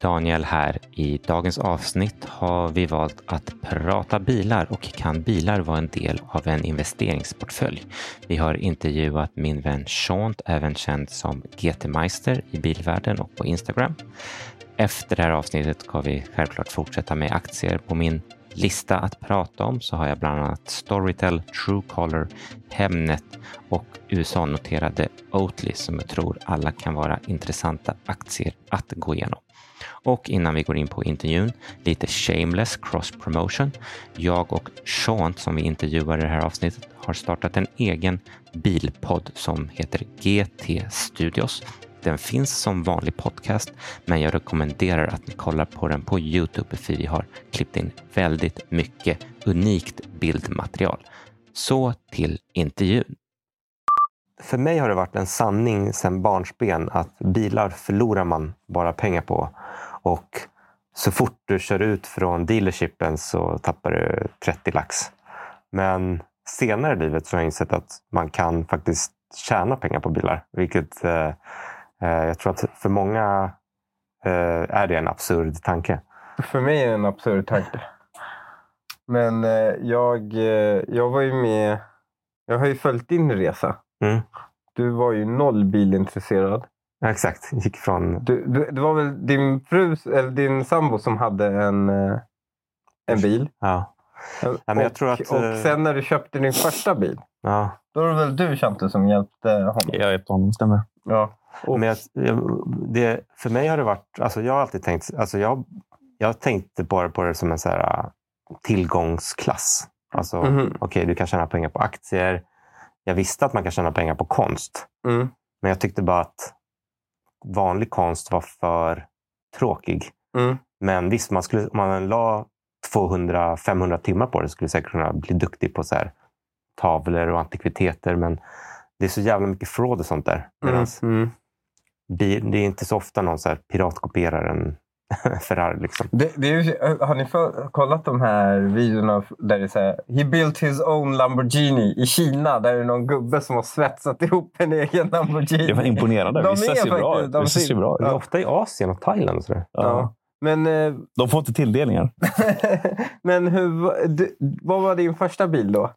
Daniel här. I dagens avsnitt har vi valt att prata bilar och kan bilar vara en del av en investeringsportfölj? Vi har intervjuat min vän Sean, även känd som GT-meister i bilvärlden och på Instagram. Efter det här avsnittet ska vi självklart fortsätta med aktier på min lista att prata om så har jag bland annat Storytel, Truecaller, Hemnet och USA-noterade Oatly som jag tror alla kan vara intressanta aktier att gå igenom. Och innan vi går in på intervjun, lite shameless cross promotion. Jag och Sean som vi intervjuar i det här avsnittet har startat en egen bilpodd som heter GT Studios. Den finns som vanlig podcast, men jag rekommenderar att ni kollar på den på Youtube för vi har klippt in väldigt mycket unikt bildmaterial. Så till intervjun. För mig har det varit en sanning sedan barnsben att bilar förlorar man bara pengar på. Och så fort du kör ut från dealershipen så tappar du 30 lax. Men senare i livet så har jag insett att man kan faktiskt tjäna pengar på bilar. Vilket eh, eh, jag tror att för många eh, är det en absurd tanke. För mig är det en absurd tanke. Men eh, jag, eh, jag var ju med... Jag har ju följt din resa. Mm. Du var ju noll bilintresserad. Ja, exakt. Gick från... Du, du, det var väl din fru, eller din sambo som hade en, eh, en bil? Ja. ja men jag tror att, och eh, sen när du köpte din första bil, ja. då var det väl du Chante som hjälpte honom? Jag hjälpte honom, stämmer. Ja. Och... Men jag, det, för mig har det varit... Alltså jag har alltid tänkt... Alltså jag, jag tänkte bara på det som en så här, äh, tillgångsklass. Alltså, mm -hmm. Okej, okay, du kan tjäna pengar på aktier. Jag visste att man kan tjäna pengar på konst. Mm. Men jag tyckte bara att vanlig konst var för tråkig. Mm. Men visst, man skulle, om man la 200-500 timmar på det skulle jag säkert kunna bli duktig på så här, tavlor och antikviteter. Men det är så jävla mycket fraud och sånt där. Mm. Mm. Det är inte så ofta någon så här piratkopierar en Ferrari. Liksom. Det, det är, har ni för, kollat de här videorna där det säger He built his own Lamborghini i Kina. Där det är någon gubbe som har svetsat ihop en egen Lamborghini. Det var imponerande. De Vissa ser bra ut. De ser bra Ja. Ofta i Asien och Thailand. Och sådär. Ja. ja. Men, eh, de får inte tilldelningar. men hur, du, vad var din första bil då?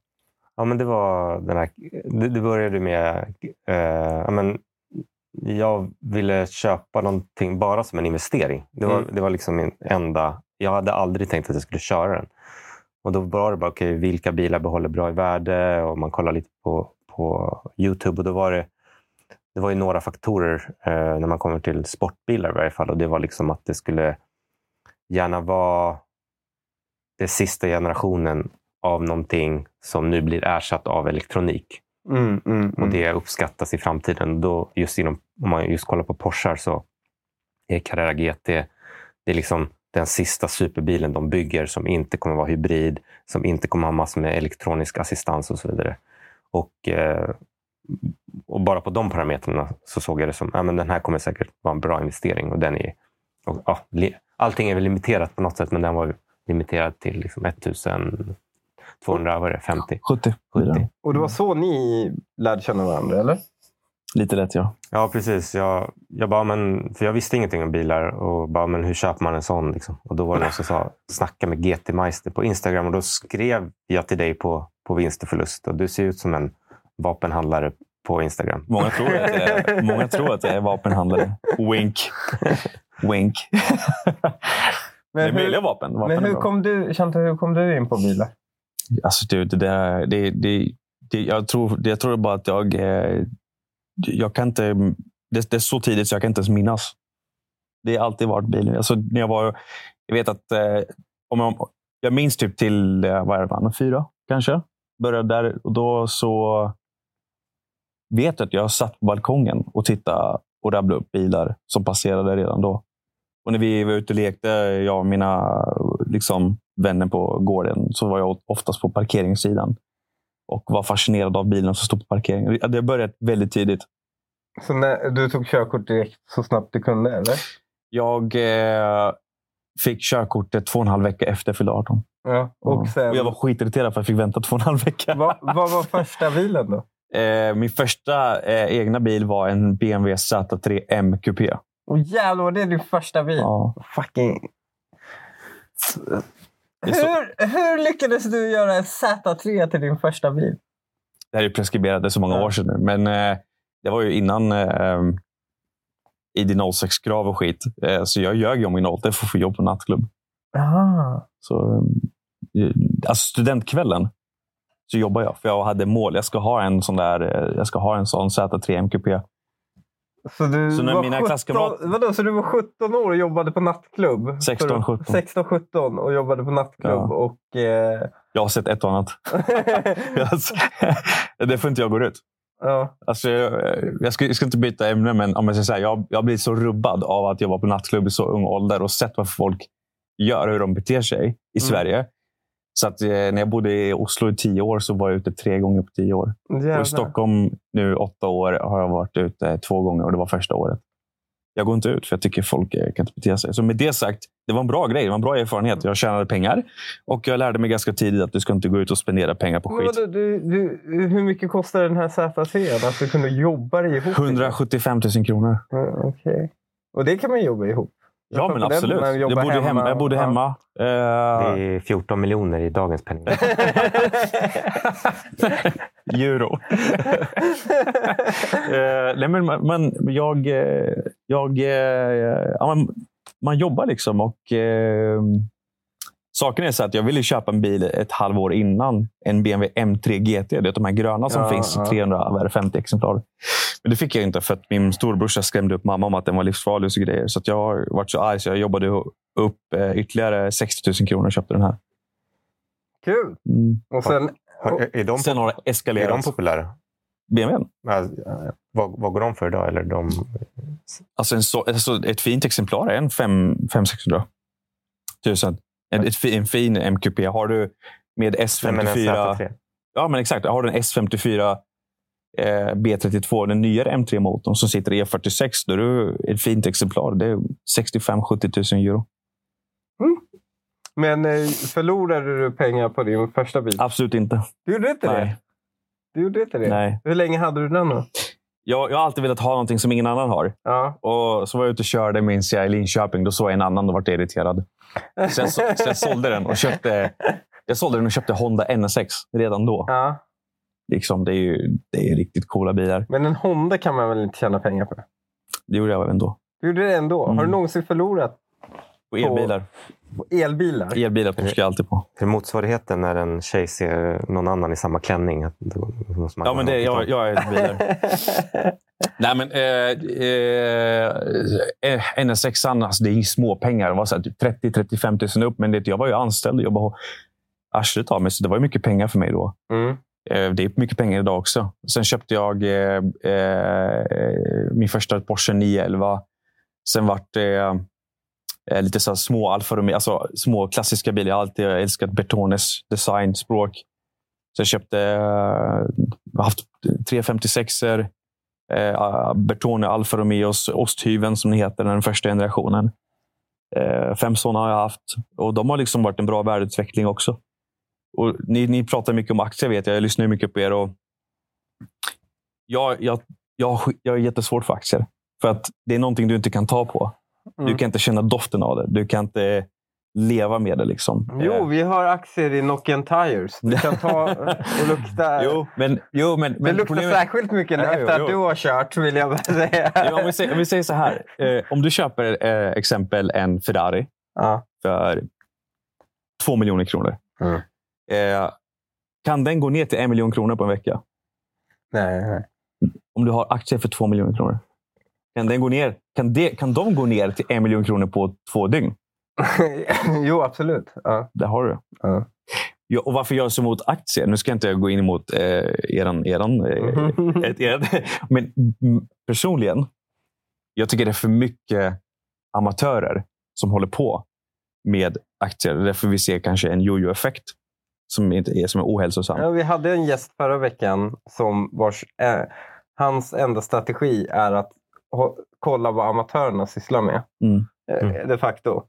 Ja, men det var den här, det, det började med eh, ja, men jag ville köpa någonting bara som en investering. Det var, mm. det var liksom min enda... Jag hade aldrig tänkt att jag skulle köra den. Och Då var det bara, okay, vilka bilar behåller bra i värde? Och Man kollade lite på, på Youtube och då var det, det var ju några faktorer eh, när man kommer till sportbilar i varje fall. Och Det var liksom att det skulle gärna vara den sista generationen av någonting som nu blir ersatt av elektronik. Mm, mm, och mm. det uppskattas i framtiden. Då, just inom, om man just kollar på Porschar så är Carrera GT det är liksom den sista superbilen de bygger som inte kommer vara hybrid, som inte kommer ha massor med elektronisk assistans och så vidare. Och, eh, och bara på de parametrarna så såg jag det som att ja, den här kommer säkert vara en bra investering. Och den är, och, ja, allting är väl limiterat på något sätt, men den var limiterad till liksom 1000 200, vad är det, 50? 70. 70. Och det var så ni lärde känna varandra, eller? Lite lätt, ja. Ja, precis. Jag, jag, bara, men, för jag visste ingenting om bilar och bara, men hur köper man en sån? Liksom? Och då var det någon som sa, snacka med GT Meister på Instagram. Och då skrev jag till dig på, på vinst och förlust. Och du ser ut som en vapenhandlare på Instagram. Många tror att jag är, många tror att jag är vapenhandlare. Wink. Wink. Men det är vapen. vapen men hur kom, du, Shanta, hur kom du in på bilar? Alltså, det, det, det, det, det, jag, tror, jag tror bara att jag... Eh, jag kan inte... Det, det, är så tidigt så jag kan inte ens minnas. Det har alltid varit bilen. Alltså, när jag, var, jag vet att... Eh, om jag, jag minns typ till eh, vad är det, fyra, kanske. Började där och då så vet jag att jag satt på balkongen och tittade och rabblade upp bilar som passerade redan då. Och när vi var ute och lekte, jag och mina liksom, vänner på gården, så var jag oftast på parkeringssidan. Och var fascinerad av bilarna som stod på parkeringen. Det började väldigt tidigt. Så när, du tog körkort direkt så snabbt du kunde, eller? Jag eh, fick körkortet två och en halv vecka efter jag fyllde 18. Ja, och, sen... och jag var skitirriterad för jag fick vänta två och en halv vecka. Vad, var första bilen då? Eh, min första eh, egna bil var en BMW Z3 M Coupé. Och jävlar, det är din första bil? Ja. Fucking... Hur, hur lyckades du göra en Z3 till din första bil? Det här är preskriberat, det är så många Ja. år sedan nu. Men eh, det var ju innan eh, ID06-krav och skit. Eh, så jag ljög ju om min ålder för att få jobb på nattklubb. Aha. Så, eh, alltså studentskvällen så jobbar jag. För jag hade mål. Jag ska ha en sån där, eh, jag ska ha en sån Z3 MQP. Så du, Så när var mina 17, klasskamrater- vadå, så du var 17 år och jobbade på nattklubb? 16, För- 17. 16, 17 och jobbade på nattklubb. Ja. Och, eh, Jag har sett ett och annat. Det får inte jag gå ut. ja. Alltså, jag, jag, ska, jag ska inte byta ämne, men om jag, ska säga, jag, jag blivit så rubbad av att jobba på nattklubb i så ung ålder och sett vad folk gör, hur de beter sig i Mm. Sverige. Så att, eh, när jag bodde i Oslo i tio år så var jag ute tre gånger på tio år. Jävlar. Och i Stockholm nu åtta år har jag varit ute två gånger och det var första året. Jag går inte ut för jag tycker folk eh, kan inte bete sig. Så med det sagt, det var en bra grej. Det var en bra erfarenhet. Jag tjänade pengar och jag lärde mig ganska tidigt att du ska inte gå ut och spendera pengar på skit. vadå, du, du, hur mycket kostar den här Z3? Att du kunde jobba dig ihop? 175 000 kronor. Ja, Okej. Och det kan man jobba ihop? Ja, men absolut. man Jag bodde hemma. Jag bodde Ja. hemma. Eh, Det är 14 miljoner i dagens penning. euro. Eh, nej, men man, man, jag, eh, jag, ja, man, man jobbar liksom och eh, Saken är så att jag ville köpa en bil ett halvår innan en BMW M3 GT. Det är de här gröna som Ja, finns. ja. 350 exemplar. Men det fick jag inte för att min storebrorsa skrämde upp mamma om att den var livsfarlig och så grejer. Så att jag har varit så arg så jag jobbade upp eh, ytterligare 60 000 kronor och köpte den här. Kul! Mm. Och sen, Har- Är de, Sen har det är de eskalerat. populära? BMWn. Alltså, Vad, vad går de för idag? Eller de, Alltså, en så, alltså ett fint exemplar är en 500-600 tusen. En, en fin MQP. Har du med Nej, men en S54... Z3. Ja, men exakt. Har du en S54 eh, B32, den nyare M3-motorn som sitter i E46, då är du ett fint exemplar. Det är 65-70 000 euro. men eh, förlorade du pengar på din första bil? Absolut inte. Du gjorde inte det? Nej. Du gjorde inte det? Nej. Hur länge hade du den då? Jag, jag har alltid velat ha någonting som ingen annan har. Ja. Och så var jag ute och körde, minns jag, i Linköping. Då såg jag en annan och vart irriterad. Så, så jag sålde den och köpte jag sålde den och köpte Honda NSX redan då. ja. Liksom, det, är ju, det är riktigt coola bilar. Men en Honda kan man väl inte tjäna pengar på? Det gjorde jag även då. Du gjorde det ändå? Har du Mm. någonsin förlorat Och elbilar. På elbilar? Elbilar torskar jag alltid på. Hur motsvarigheten när en tjej ser någon annan i samma klänning? att då måste man Ja, men det, jag, jag är bilar. Nej, men eh, eh, NSX, alltså, det är ju små pengar. Det var så här typ 30-35 000 upp. Men det, jag var ju anställd och jobbade arslet av mig. Så det var ju mycket pengar för mig då. Mm. Eh, Det är mycket pengar idag också. Sen köpte jag eh, eh, min första Porsche 911. Sen vart det eh, Eh, lite så här små Alfa Romeo, alltså små klassiska bilar. Jag har alltid älskat Bertones designspråk. Så jag köpte, eh, har haft 356 er eh, ah, Bertone Alfa Romeos osthyveln som det heter, den första generationen. Eh, fem sådana har jag haft och de har liksom varit en bra värdeutveckling också. Och ni, ni pratar mycket om aktier, vet jag. Jag lyssnar mycket på er. Och jag, jag, jag, jag är jättesvårt för aktier. För att det är någonting du inte kan ta på. Du Mm. kan inte känna doften av det. Du kan inte leva med det. Liksom. Jo, Eh, vi har aktier i Nokian Tires. Du kan ta och lukta. jo, men, jo, men, det men luktar problemet- särskilt mycket Ja, efter jo, att jo. du har kört, vill jag bara säga. Ja, om, vi säger, om vi säger så här. Eh, om du köper eh, exempel en Ferrari Ja. för två miljoner kronor. Mm. Eh, kan den gå ner till en miljon kronor på en vecka? Nej, nej. Om du har aktier för två miljoner kronor. Kan, den gå ner, kan, det, kan de gå ner till en miljon kronor på två dygn? jo, absolut. Ja. Där har du det. Ja. Ja, och varför jag är så emot aktier? Nu ska jag inte gå in emot eh, eran, eran, eh, ett, ert, men mm, personligen, jag tycker det är för mycket amatörer som håller på med aktier. Det är därför vi ser kanske en jojo-effekt som, inte är, som är ohälsosam. Ja, vi hade en gäst förra veckan som vars, eh, hans enda strategi är att kolla vad amatörerna sysslar med. Mm. Eh, De facto.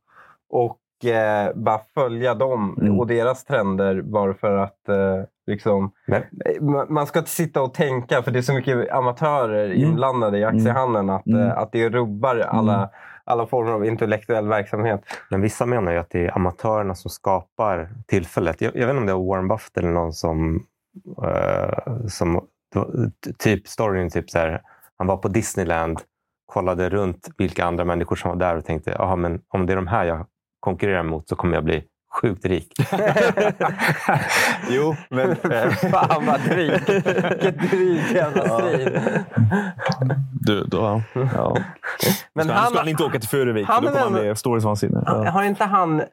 Och eh, bara följa dem mm. och deras trender bara för att eh, liksom. Eh, man ska inte sitta och tänka, för det är så mycket amatörer mm. inblandade i mm. aktiehandeln, att, mm. att det rubbar alla mm. alla former av intellektuell verksamhet. Men vissa menar ju att det är amatörerna som skapar tillfället. Jag, jag vet inte om det var Warren Buffett eller någon som, uh, som typ storyn typ så här, han var på Disneyland, kollade runt vilka andra människor som var där och tänkte, men om det är de här jag konkurrerar mot så kommer jag bli sjukt rik. jo, men fan vad dryg. Vilket drygt jävla svin. Du, då, ja. Men ska, han, ska han inte åka till Furuvik, då kommer han bli stor i vansinne. Ja. Har inte han eh,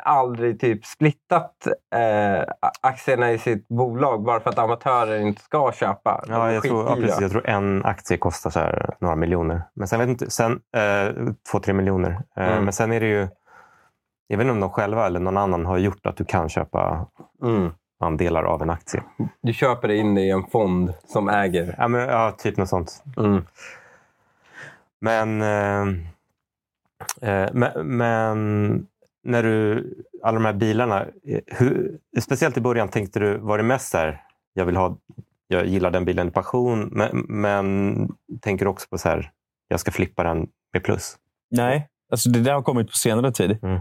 aldrig typ splittat eh, aktierna i sitt bolag bara för att amatörer inte ska köpa? Ja, jag tror, ja, precis, jag tror en aktie kostar så här, några miljoner. Men sen, vet inte, sen eh, två, tre miljoner. Eh, mm. Men sen är det ju jag vet inte om de själva eller någon annan har gjort att du kan köpa mm. andelar av en aktie. Du köper in det i en fond som äger? Ja, men, ja typ något sånt. Mm. Men, eh, eh, men, men, när du, alla de här bilarna, hur, speciellt i början tänkte du, var det mest så här, jag vill ha, jag gillar den bilen i passion, men, men tänker du också på så här, jag ska flippa den med plus? Nej, alltså det där har kommit på senare tid. Mm.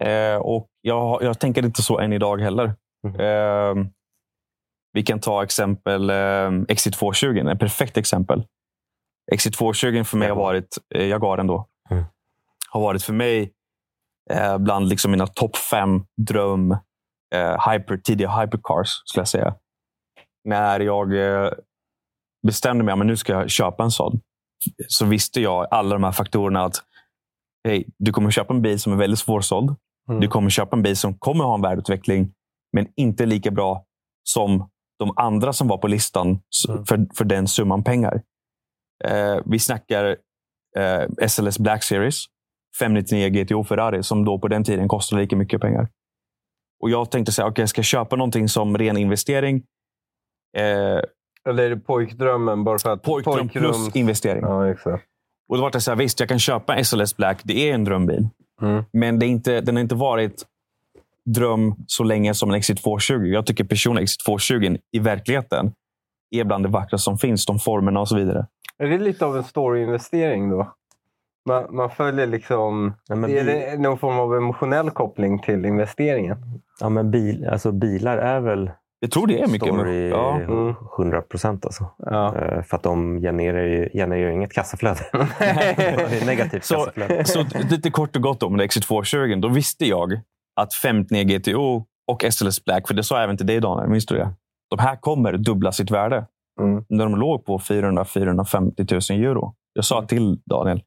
Eh, och jag, jag tänker inte så än idag heller. Mm. Eh, vi kan ta exempel eh, Exit 220, ett perfekt exempel. Exit 220 för mig har varit, eh, Jaguaren då, mm. har varit för mig eh, bland liksom mina topp fem dröm eh, hyper, tidiga hypercars, skulle jag säga. När jag bestämde mig att nu ska jag köpa en sån, så visste jag alla de här faktorerna att hey, du kommer köpa en bil som är väldigt svårsåld. Mm. Du kommer köpa en bil som kommer ha en värdeutveckling, men inte lika bra som de andra som var på listan mm. för, för den summan pengar. Eh, vi snackar eh, SLS Black Series, 599 GTO Ferrari, som då på den tiden kostade lika mycket pengar. Och Jag tänkte säga, okay, jag ska köpa någonting som ren investering. Eh, Eller är det pojkdrömmen? Bara för att pojkdröm pojkrum... plus investering. Ja, exakt. Och då var det så här, visst, jag kan köpa SLS Black. Det är en drömbil. Mm. Men det är inte, den har inte varit dröm så länge som en Exit 220. Jag tycker personligen Exit 220 i verkligheten är bland det vackraste som finns. De formerna och så vidare. Är det lite av en storyinvestering då? Man, man följer liksom... Ja, är bil... det någon form av emotionell koppling till investeringen? Ja, men bil, alltså bilar är väl jag tror det är mycket. Story ja. 100 procent alltså. Ja. Uh, för att de genererar ju, genererar ju inget kassaflöde. det är negativt så, kassaflöde. så lite kort och gott om det Exit220. Då visste jag att 59 GTO och SLS Black, för det sa jag även till dig Daniel, minns du det? De här kommer dubbla sitt värde. Mm. När de låg på 400-450 000 euro. Jag sa till Daniel,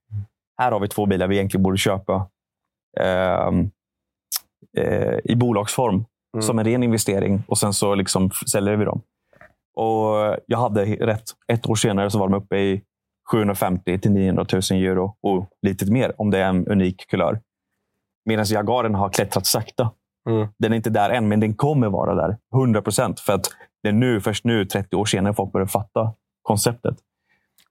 här har vi två bilar vi egentligen borde köpa eh, eh, i bolagsform mm. som en ren investering och sen så liksom säljer vi dem. Och Jag hade rätt. Ett år senare så var de uppe i 750 till 900 000 euro och lite mer om det är en unik kulör. Medan Jagaren har klättrat sakta. Mm. Den är inte där än, men den kommer vara där. 100 procent. För att det är nu, först nu, 30 år senare, folk börjar fatta konceptet.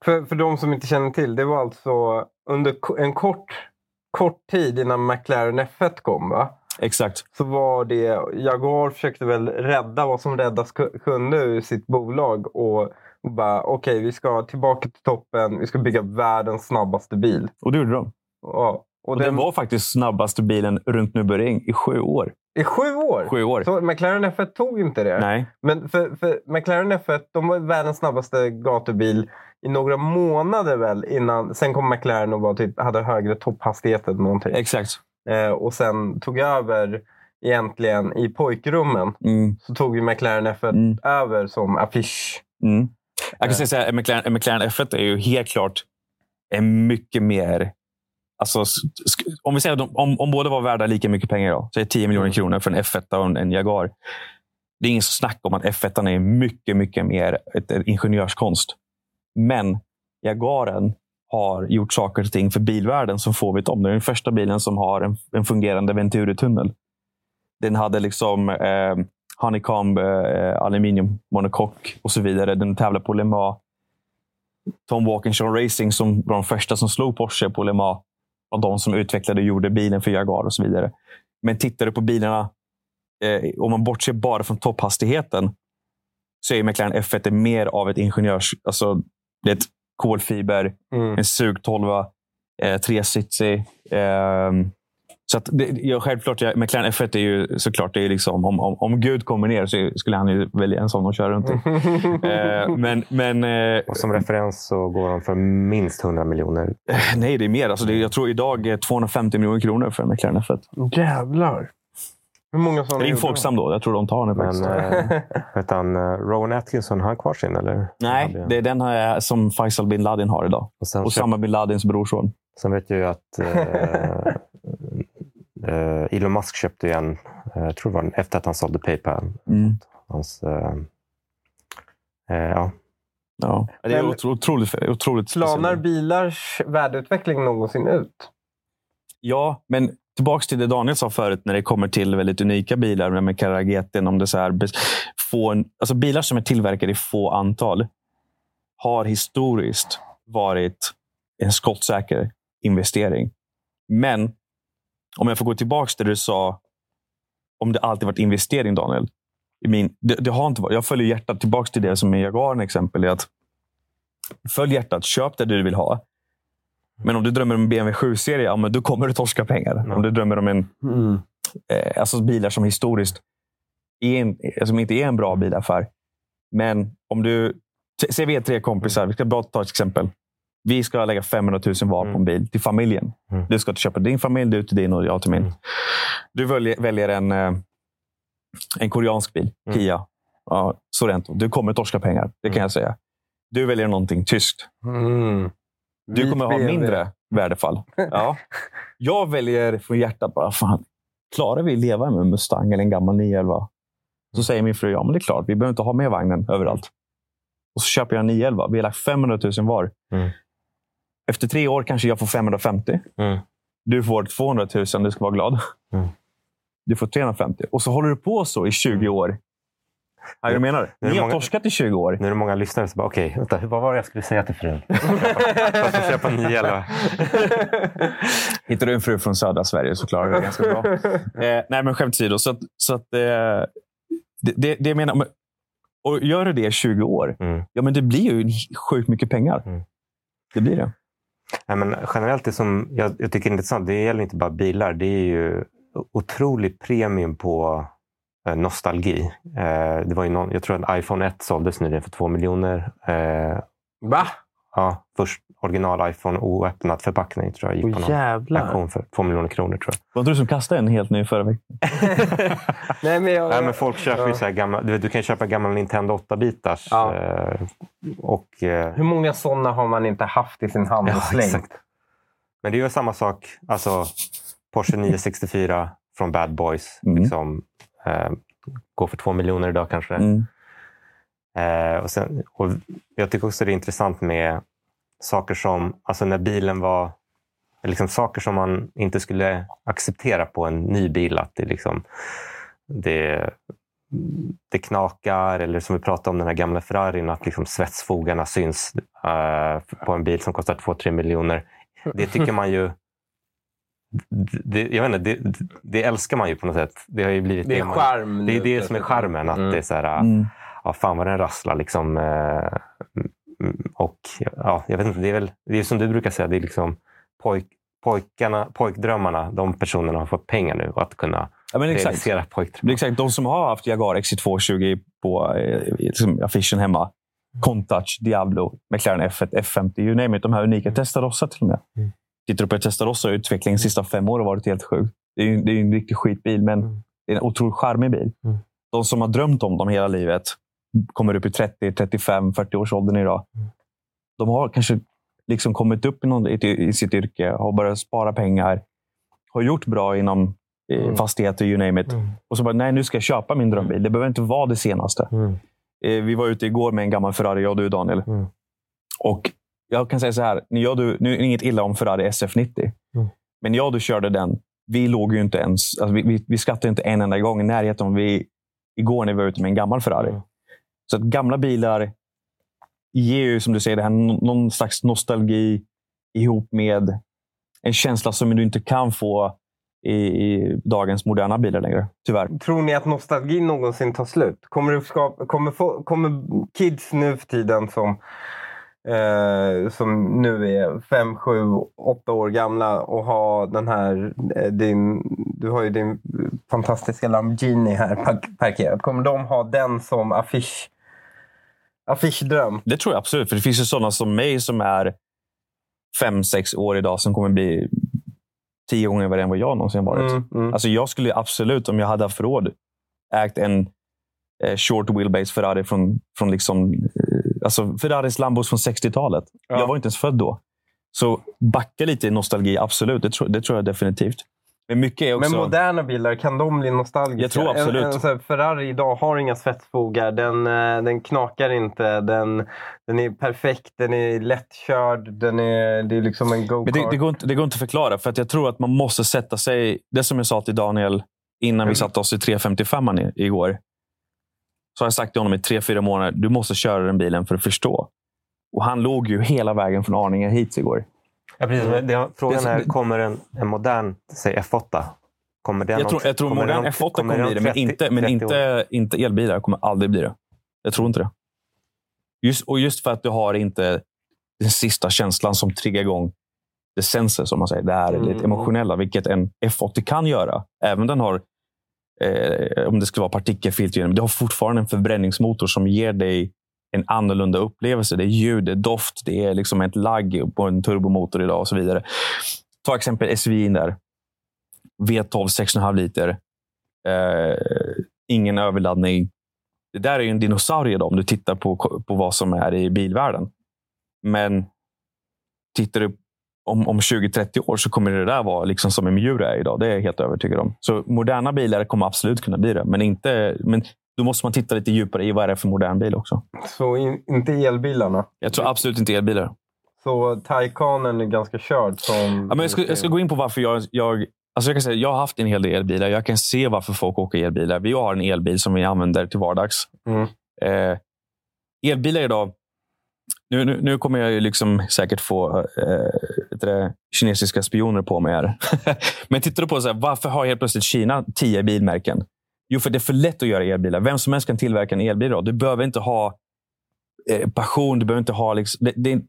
För, för de som inte känner till, det var alltså under en kort, kort tid innan McLaren F1 kom, va? Exakt. Så var det, Jaguar försökte väl rädda vad som räddas kunde ur sitt bolag. Och, och bara, okej, okay, vi ska tillbaka till toppen. Vi ska bygga världens snabbaste bil. Och det gjorde de. Ja. Och, och den, den, var faktiskt snabbaste bilen runt Nürburgring i sju år. I sju år? Sju år. Så McLaren F1 tog inte det? Nej. Men för, för McLaren F1 de var världens snabbaste gatubil i några månader väl innan. Sen kom McLaren och var typ, hade högre topphastighet eller någonting. Exakt. Eh, och sen tog över egentligen i pojkrummen. Mm. Så tog ju McLaren F1 mm. över som affisch. Mm. Jag kan eh. säga att McLaren, McLaren F1 är ju helt klart en mycket mer... Alltså, om vi säger att om, om båda var värda lika mycket pengar, då, så är det 10 miljoner mm. kronor för en F1 och en, en Jaguar. Det är ingen snack om att F1 är mycket, mycket mer ett, ett ingenjörskonst. Men Jaguaren har gjort saker och ting för bilvärlden som får vet om. Det är den första bilen som har en, en fungerande Venturi-tunnel. Den hade liksom eh, honeycomb, eh, aluminium, monokock och så vidare. Den tävlar på Le Mans. Tom Walkinshaw Racing som var de första som slog Porsche på Le Mans. av de som utvecklade och gjorde bilen för Jaguar och så vidare. Men tittar du på bilarna, eh, om man bortser bara från topphastigheten, så är McLaren F1 mer av ett ingenjörs... Alltså, det är ett kolfiber, mm. en sugtolva, eh, tresitsig. Eh, så att det, ja, självklart, ja, McLaren F1 är ju såklart, det är liksom, om, om, om Gud kommer ner så skulle han ju välja en sån att köra runt i. eh, men, men, eh, och som referens så går de för minst 100 miljoner. Eh, nej, det är mer. Alltså det, jag tror idag är 250 miljoner kronor för McLaren F1. Jävlar! Hur många sådana Ring Folksam då. Jag tror de tar den. Men, äh, han, uh, Rowan Atkinson, har han kvar sin? Eller? Nej, det är den här som Faisal bin Laden har idag. Och, och samma bin Ladins brorson. Sen vet jag ju att uh, Uh, Elon Musk köpte ju en, jag tror det var efter att han sålde Paypal. Mm. Hans, ja. ja. Det är otroligt, otroligt Planar bilars värdeutveckling någonsin ut? Ja, men tillbaka till det Daniel sa förut när det kommer till väldigt unika bilar med Carrageten. Om det så här, få alltså bilar som är tillverkade i få antal har historiskt varit en skottsäker investering. Men om jag får gå tillbaka till det du sa om det alltid varit investering, Daniel. I min, det, det, har inte varit. Jag följer hjärtat tillbaka till det som är Jaguaren exempel. Är att följ hjärtat, köp det du vill ha. Men om du drömmer om en BMW 7-serie, ja, då kommer du torska pengar. Mm. Om du drömmer om en, mm. eh, alltså bilar som historiskt är en, som inte är en bra bilaffär. Men om du... Säg vi är tre kompisar. Vi ska bara ta ett exempel. Vi ska lägga 500 000 var på en mm. bil till familjen. Mm. Du ska köpa din familj, du till din och jag till min. Mm. Du väljer, väljer en, eh, en koreansk bil. Kia. Ja, Sorento. Du kommer torska pengar, det kan jag säga. Du väljer någonting tyskt. Mm. Du kommer ha mindre värdefall. Ja. Jag väljer från hjärtat bara, fan, klarar vi leva med en Mustang eller en gammal 911? Så säger min fru, ja men det är klart, vi behöver inte ha med vagnen överallt. Och så köper jag en 911. Vi har lagt 500 000 var. Mm. Efter tre år kanske jag får 550. Mm. Du får 200 000, du ska vara glad. Mm. Du får 350. Och så håller du på så i 20 mm. år. Ja, jag menar, ni har många, torskat i 20 år. Nu är det många lyssnare som bara, okej, okay, vad var det jag skulle säga till frun? jag ska köpa en 911. Hittar du en fru från södra Sverige så klarar du det ganska bra. Eh, nej, men skämt åsido. Så, så att, eh, det, det, det jag menar, och gör du det i 20 år, mm. ja, men det blir ju sjukt mycket pengar. Mm. Det blir det. Ja, men generellt, det som jag, jag tycker är intressant, det gäller inte bara bilar. Det är ju otroligt premium på nostalgi. Eh, det var ju någon, jag tror att iPhone 1 såldes nyligen för två miljoner. Eh, Va? Ja, först original iPhone oöppnad förpackning tror jag gick på någon auktion för två miljoner kronor. tror jag. Var det du som kastade en helt ny förra veckan? Nej, men, jag, Nej, men folk köper ja. ju så här gamla... Du, du kan köpa gamla Nintendo 8-bitars. Ja. Eh, och, eh, Hur många sådana har man inte haft i sin hand och slängt? Men det är ju samma sak. Alltså, Porsche 964 från Bad Boys. Mm. Liksom, eh, går för två miljoner idag kanske. Mm. Eh, och, sen, och Jag tycker också det är intressant med saker som, alltså när bilen var, liksom saker som man inte skulle acceptera på en ny bil. Att det, liksom, det, det knakar eller som vi pratade om den här gamla Ferrarin, att liksom svetsfogarna syns uh, på en bil som kostar 2-3 miljoner. Det tycker man ju det, jag vet inte, det, det, älskar man ju på något sätt. Det har ju blivit det är det, charm. det är det som är charmen. Att mm. det är så här, mm. ja, fan vad den rasslar. Liksom, eh, och ja, jag vet inte, det är väl det är som du brukar säga, det är liksom pojk, pojkarna, pojkdrömmarna, de personerna har fått pengar nu att kunna ja, men exakt. realisera pojkdrömmar. Exakt, de som har haft Jaguar XC220 på eh, liksom affischen hemma. Contouch, Diablo, McLaren F1, F50, you name it. De här unika Testarossa till och med. Mm. Tittar du på Testarossa-utvecklingen de sista fem åren har varit helt sjukt. Det är, det är en riktig skitbil, men mm. det är en otroligt charmig bil. Mm. De som har drömt om dem hela livet kommer upp i 30, 35, 40 års åldern idag. Mm. De har kanske liksom kommit upp i, någon, i, sitt yrke, har börjat spara pengar, har gjort bra inom eh, mm. fastigheter, you name it. Mm. Och så bara, nej, nu ska jag köpa min drömbil. Det behöver inte vara det senaste. Mm. Eh, vi var ute igår med en gammal Ferrari, jag och du Daniel. Mm. Och jag kan säga så här, när jag, du, nu är det inget illa om Ferrari SF90. Mm. Men jag och du körde den, vi låg ju inte ens, alltså vi, vi, vi skrattade inte en enda gång i närheten om vi igår när vi var ute med en gammal Ferrari. Mm. Så att gamla bilar ger ju, som du säger, det här, någon slags nostalgi ihop med en känsla som du inte kan få i, i, dagens moderna bilar längre. Tyvärr. Tror ni att nostalgin någonsin tar slut? Kommer, det skapa, kommer, få, kommer kids nu för tiden som eh, som nu är fem, sju, åtta år gamla och ha den här, eh, din, du har ju din fantastiska Lamborghini här parkerad. Kommer de ha den som affisch, affischdröm? Det tror jag absolut, för det finns ju sådana som mig som är fem, sex år idag som kommer bli tio gånger värre än vad jag någonsin varit. Mm, mm. Alltså jag skulle absolut, om jag hade haft råd, ägt en short wheelbase Ferrari från, från liksom, eh, alltså Ferraris Lambos från 60-talet. Ja. Jag var inte ens född då. Så backa lite i nostalgi, absolut. Det tror, det tror jag definitivt. Men, mycket också... Men moderna bilar, kan de bli nostalgiska? Jag tror absolut. En, en, Ferrari idag har inga svetsfogar. Den, eh, den knakar inte. Den, den är perfekt. Den är lättkörd. Den är, det är liksom en go-kart. Det, det, går inte, det går inte att förklara. För att jag tror att man måste sätta sig... Det som jag sa till Daniel innan mm. vi satte oss i 355 igår. Så har jag sagt till honom i tre, fyra månader. Du måste köra den bilen för att förstå. Och han låg ju hela vägen från Arninge hit igår. Ja, precis. Mm. Det, frågan är, kommer en, en modern, säg F8, Kommer jag, tror, jag tror modern F8 kommer, kommer bli det, men, inte, men inte, inte elbilar kommer aldrig bli det. Jag tror inte det. Just, och just för att du har inte den sista känslan som triggar igång det senser, som man säger. Det här mm. lite emotionella, vilket en F80 kan göra. Även den har, eh, om det skulle vara partikelfilter, det har fortfarande en förbränningsmotor som ger dig en annorlunda upplevelse. Det är ljud, det är doft, det är liksom ett lagg på en turbomotor idag och så vidare. Ta exempel SVI där. V12 6,5 liter. Eh, ingen överladdning. Det där är ju en dinosaurie då, om du tittar på, på vad som är i bilvärlden. Men tittar du om, om 20-30 år så kommer det där vara liksom som en Miura är idag. Det är jag helt övertygad om. Så moderna bilar kommer absolut kunna bli det. Men, inte, men då måste man titta lite djupare i vad det är för modern bil också. Så in, inte elbilarna? Jag tror absolut inte elbilar. Så Taycanen är ganska körd? Som ja, men jag, ska, jag ska gå in på varför jag, jag Alltså jag, kan säga, jag har haft en hel del elbilar. Jag kan se varför folk åker elbilar. Vi har en elbil som vi använder till vardags. Mm. Eh, elbilar idag... Nu, nu, nu, kommer jag liksom säkert få eh, det, kinesiska spioner på mig här. Men tittar du på så här, varför har helt plötsligt Kina tio bilmärken? Jo, för det är för lätt att göra elbilar. Vem som helst kan tillverka en elbil. Då. Du behöver inte ha eh, passion. Du behöver inte ha... Liksom, det, det,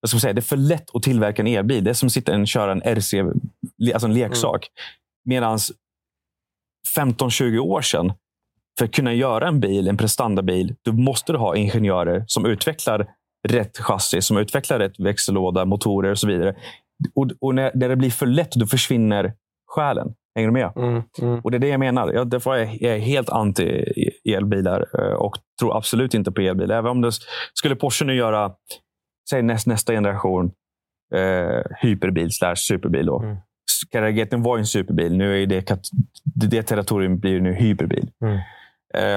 vad ska säga, det är för lätt att tillverka en elbil. Det är som att sitta och köra en RC, alltså en leksak. Mm. Medan 15-20 år sedan, för att kunna göra en bil, en prestandabil, då måste du ha ingenjörer som utvecklar rätt chassi, som utvecklar rätt växellåda, motorer och så vidare. Och, och när, när det blir för lätt, då försvinner själen. Hänger du med? Mm, mm. Och Det är det jag menar. Jag, därför är jag helt anti elbilar eh, och tror absolut inte på elbilar. Även om det skulle Porsche nu göra säg näst, nästa generation eh, hyperbil slash superbil. Då. Mm. Carrera var en superbil. Nu är det, det territorium blir nu hyperbil. Mm.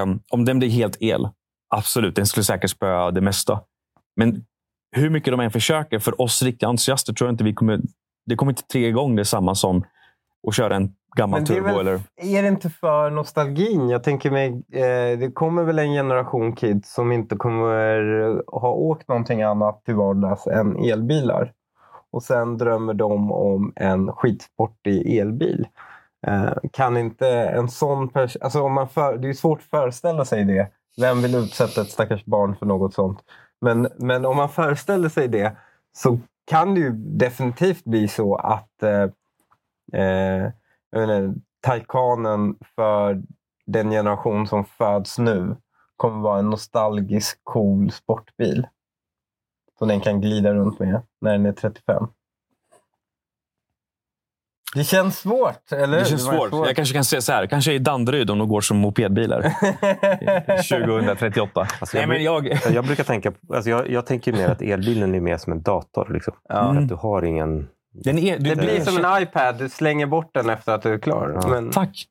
Um, om den blir helt el, absolut. Den skulle säkert spöa det mesta. Men hur mycket de än försöker, för oss riktiga entusiaster tror jag inte vi kommer... Det kommer inte tre gånger det samma som att köra en gammal turbo. Väl, eller? Är det inte för nostalgin? Jag tänker mig, eh, det kommer väl en generation kids som inte kommer ha åkt någonting annat till vardags än elbilar. Och sen drömmer de om en skitsportig elbil. Eh, kan inte en sån person... Alltså om man för, det är svårt att föreställa sig det. Vem vill utsätta ett stackars barn för något sånt? Men, men om man föreställer sig det så kan det ju definitivt bli så att eh, eh, Taikanen för den generation som föds nu kommer vara en nostalgisk cool sportbil. Som den kan glida runt med när den är 35. Det känns svårt, eller Det känns svårt. svårt. Jag kanske kan säga så här. Kanske i Danderyd om de går som mopedbilar. 2038. Alltså jag, Nej, men jag... jag brukar tänka... Alltså jag, jag tänker mer att elbilen är mer som en dator. Liksom. Ja. Att du har ingen är, det blir som en iPad. Du slänger bort den efter att du är klar. Ja. Men... Tack.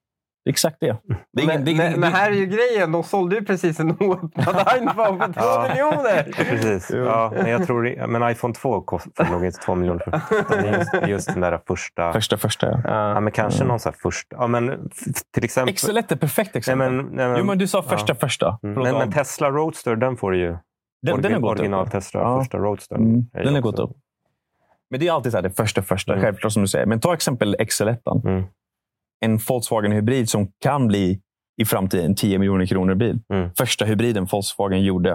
Exakt det. det, men, det, men, men, här är ju grejen. De sålde ju precis en oöppnad iPhone för 2 ja. miljoner. Ja, precis. Ja, men, jag tror, men iPhone 2 kostar nog inte 2 miljoner. För. Just, just den där första... Första, första ja. ja men kanske mm. någon sån första. Ja, men, till exempel... Excellent är perfekt exempel. Nej, men, nej, men, jo, men du sa första, första. Mm. Men, men, Tesla Roadster, den får du ju. Den, den är original upp. Tesla, första Roadster. Mm. Den är gått upp. Men det är alltid så här, det första, första. Mm. Självklart som du säger. Men ta exempel XL1. Mm. En Volkswagen hybrid som kan bli i framtiden 10 miljoner kronor bil. Mm. Första hybriden Volkswagen gjorde.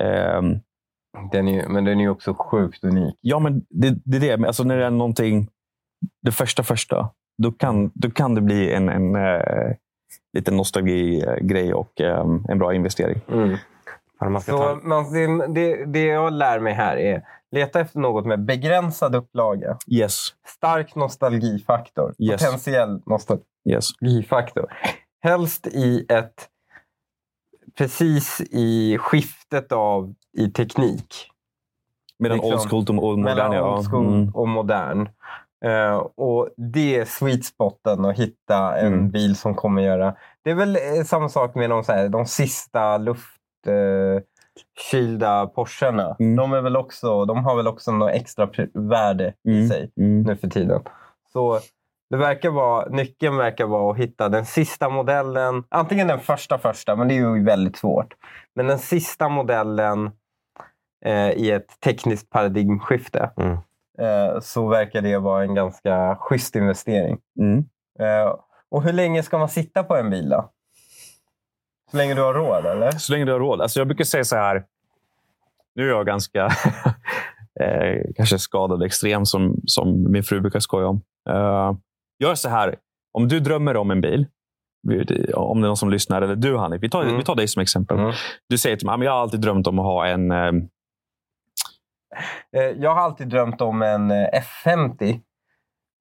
Um, den är, men den är också sjukt unik. Ja, men det, det är det. Alltså när det är någonting, det första första, då kan, då kan det bli en, en uh, liten nostalgigrej och um, en bra investering. Mm. Så, man, det, det, det jag lär mig här är leta efter något med begränsad upplaga. Yes. Stark nostalgifaktor. Yes. Potentiell nostalgifaktor. Yes. Helst i ett precis i skiftet av i teknik. Mellan liksom, old school och modern. Mellan old school mm. och modern. Uh, och Det är sweet spoten att hitta en mm. bil som kommer göra... Det är väl eh, samma sak med de, så här, de sista luftkylda uh, Porscharna. Mm. De, är väl också, de har väl också något extra värde i mm. sig mm. nu för tiden. Så det verkar vara, nyckeln verkar vara att hitta den sista modellen. Antingen den första första, men det är ju väldigt svårt. Men den sista modellen eh, i ett tekniskt paradigmskifte. Mm. Eh, så verkar det vara en ganska schysst investering. Mm. Eh, och hur länge ska man sitta på en bil då? Så länge du har råd, eller? Så länge du har råd. Alltså jag brukar säga så här. Nu är jag ganska eh, kanske skadad extrem, som, som min fru brukar skoja om. Uh, Gör så här. Om du drömmer om en bil, om det är någon som lyssnar, eller du Hanif, vi tar, mm. vi tar dig som exempel. Mm. Du säger till mig, jag har alltid drömt om att ha en... Eh... eh jag har alltid drömt om en eh, F50.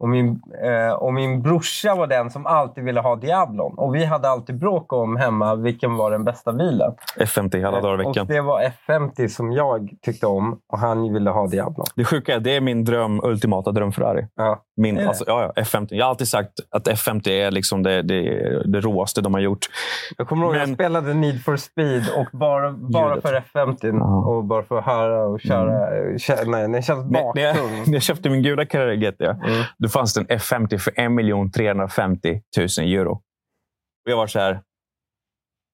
Och min, eh, och min brorsa var den som alltid ville ha Diablon. Och vi hade alltid bråk om hemma vilken var den bästa bilen. F50 alla dagar i veckan. Och det var F50 som jag tyckte om och han ville ha Diablon. Det sjuka är det är min dröm, ultimata dröm-Ferrari. Ja. Min, alltså, ja, ja, F50. Jag har alltid sagt att F50 är liksom det, det, det råaste de har gjort. Jag kommer ihåg att jag spelade Need for speed och bara, bara för F50 ja. och bara för att höra och köra. Mm. Känna, den känns baktung. När jag köpte min gula Carrera GT, mm. Fanns det en F50 för 1 350 000 euro. Jag var så här.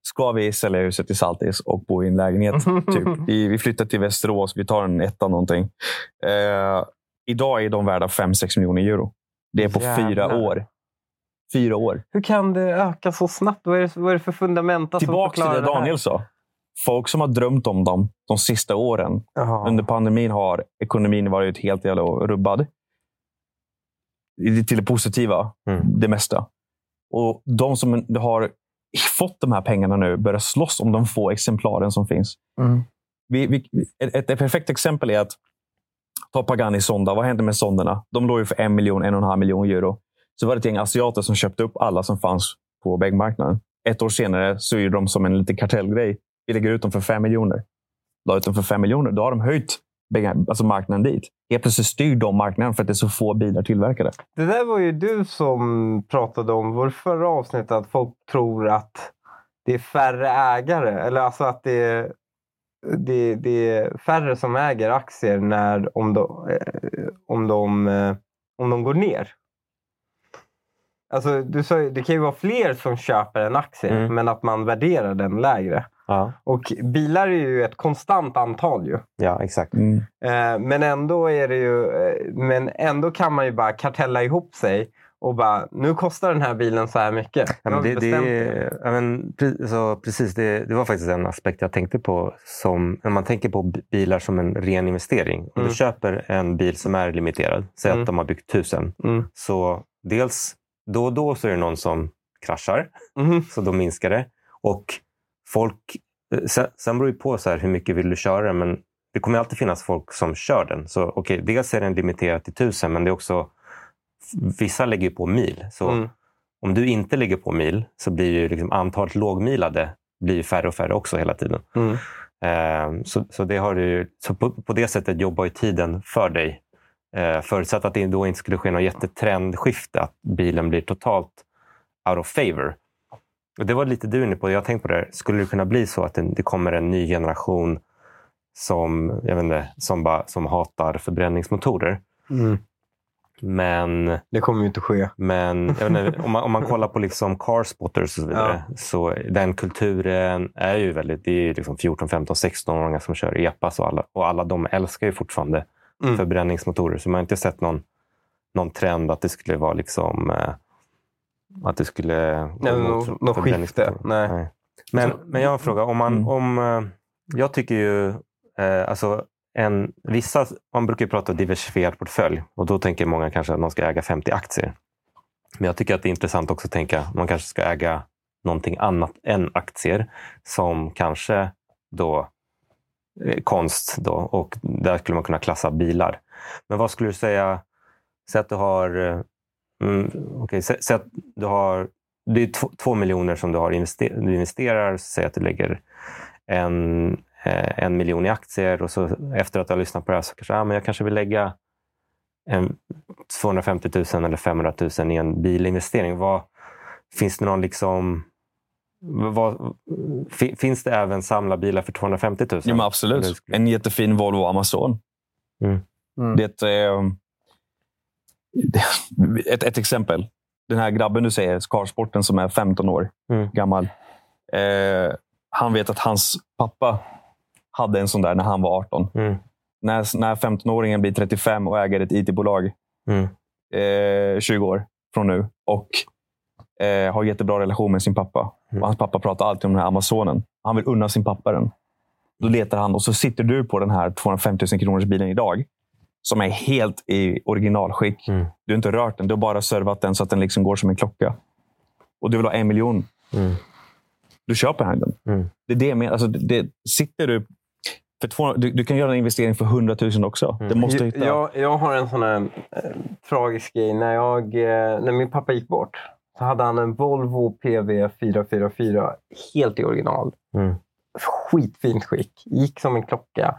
Ska vi sälja huset i Saltis och bo i en lägenhet? typ. vi, vi flyttar till Västerås. Vi tar en etta någonting. Uh, idag är de värda 5-6 miljoner euro. Det är på Jävlar. fyra år. Fyra år. Hur kan det öka så snabbt? Vad är det, vad är det för fundamenta Tillbaka till det, det Daniel sa. Folk som har drömt om dem de sista åren Aha. under pandemin har ekonomin varit helt jävla rubbad till det positiva, mm. det mesta. Och de som har fått de här pengarna nu börjar slåss om de få exemplaren som finns. Mm. Vi, vi, ett, ett, perfekt exempel är att ta Pagani Sonda. Vad hände med sonderna? De låg ju för en miljon, en och en halv miljon euro. Så var det ett gäng asiater som köpte upp alla som fanns på väggmarknaden. Ett år senare så är de som en liten kartellgrej. Vi lägger ut dem för fem miljoner. La ut dem för fem miljoner. Då har de höjt alltså marknaden dit. Helt plötsligt styr de marknaden för att det är så få bilar tillverkade. Det där var ju du som pratade om vår förra avsnitt att folk tror att det är färre ägare. Eller alltså att det är, det, det är färre som äger aktier när, om, de, eh, om, de, eh, om de går ner. Alltså, du sa, det kan ju vara fler som köper en aktie mm. men att man värderar den lägre. Ja. Och bilar är ju ett konstant antal. Ju. Ja, exakt. Mm. Eh, men, ändå är det ju, eh, men ändå kan man ju bara kartella ihop sig och bara, nu kostar den här bilen så här mycket. Ja, men det, det, ja, men, så, precis, det, det, var faktiskt en aspekt jag tänkte på. Som, när man tänker på bilar som en ren investering. Om mm. du köper en bil som är limiterad, säg mm. att de har byggt tusen. Mm. Så dels då och då så är det någon som kraschar, mm. så då minskar det. Och folk, eh, sen, sen beror det på så här, hur mycket vill du köra men det kommer alltid finnas folk som kör den. Så okay, dels är den limiterad till tusen men det är också vissa lägger på mil. Så mm. om du inte lägger på mil så blir ju liksom antalet lågmilade blir färre och färre också hela tiden. Mm. Uh, så, så, det har du, så på, på, det sättet jobbar ju tiden för dig. Uh, förutsatt att det då inte skulle ske något jättetrendskifte, att bilen blir totalt out of favor. Och det var lite du inne på, jag tänkte på det. Skulle det kunna bli så att det, det kommer en ny generation som, jag vet inte, som, bara, som hatar förbränningsmotorer? Mm. Men... Det kommer ju inte ske. Men inte, om, man, om man kollar på liksom carspotters och så vidare. Ja. Så den kulturen är ju väldigt... Det är liksom 14, 15, 16-åringar som kör epas och alla, och alla de älskar ju fortfarande mm. förbränningsmotorer. Så man har inte sett någon, någon trend att det skulle vara liksom... Eh, att det skulle... Nej, något no skifte. Nej. Nej. Men, men jag har en fråga. Om man, mm. om, eh, jag tycker ju... Eh, alltså en, vissa, man brukar prata om diversifierad portfölj och då tänker många kanske att man ska äga 50 aktier. Men jag tycker att det är intressant också att tänka att man kanske ska äga någonting annat än aktier som kanske då eh, konst då, och där skulle man kunna klassa bilar. Men vad skulle du säga, säg att du har, eh, mm, okay, säg, säg att du har det är två, två miljoner som du har invester, du investerar, säg att du lägger en, eh, en miljon i aktier och så efter att du har lyssnat på det här så kanske ah, men jag kanske vill lägga en 250 000 eller 500 000 i en bilinvestering. Vad, finns det någon liksom vad, finns det även samlarbilar för 250 000? Ja, absolut. En jättefin Volvo Amazon. Mm. Mm. Det är eh, ett, ett exempel. Den här grabben du säger, Skarsporten, som är 15 år mm. gammal. Eh, han vet att hans pappa hade en sån där när han var 18. Mm. När, när 15-åringen blir 35 och äger ett IT-bolag, mm. eh, 20 år från nu, och eh, har jättebra relation med sin pappa. Mm. Och hans pappa pratar alltid om den här Amazonen. Han vill unna sin pappa den. Då letar han och så sitter du på den här 250 000 kronors bilen idag. Som är helt i originalskick. Mm. Du har inte rört den. Du har bara servat den så att den liksom går som en klocka. Och du vill ha en miljon. Mm. Du köper han den. Mm. Det är det jag menar. Alltså, det, sitter du för två, du, du, kan göra en investering för 100 000 också. Mm. Det måste hitta. Jag, jag har en sån här äh, tragisk grej. När, jag, äh, när min pappa gick bort så hade han en Volvo PV 444 helt i original. Mm. Skitfint skick. Gick som en klocka.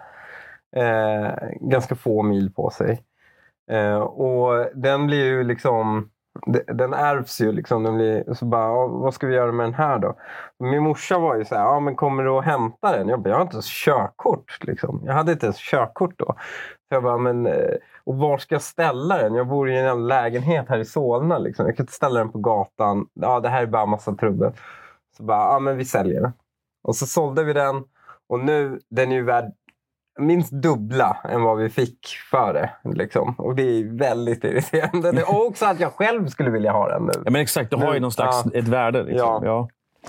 Eh, ganska få mil på sig. Eh, och den blir ju liksom den ärvs ju. Liksom. Den blir, så bara, vad ska vi göra med den här då? Min morsa var ju så här, ah, men kommer du att hämta den? Jag bara, jag har inte ens körkort. Liksom. Jag hade inte ens körkort då. Så jag bara, men, eh, och var ska jag ställa den? Jag bor i en lägenhet här i Solna. Liksom. Jag kan inte ställa den på gatan. Ja, det här är bara massa trubbel. Så bara, ja men vi säljer den. Och så sålde vi den. Och nu, den är ju värd minst dubbla än vad vi fick för det. Liksom. Och det är väldigt irriterande. Och också att jag själv skulle vilja ha den nu. Ja, men exakt, du har ju någon slags ja. ett värde. Liksom. Ja. ja.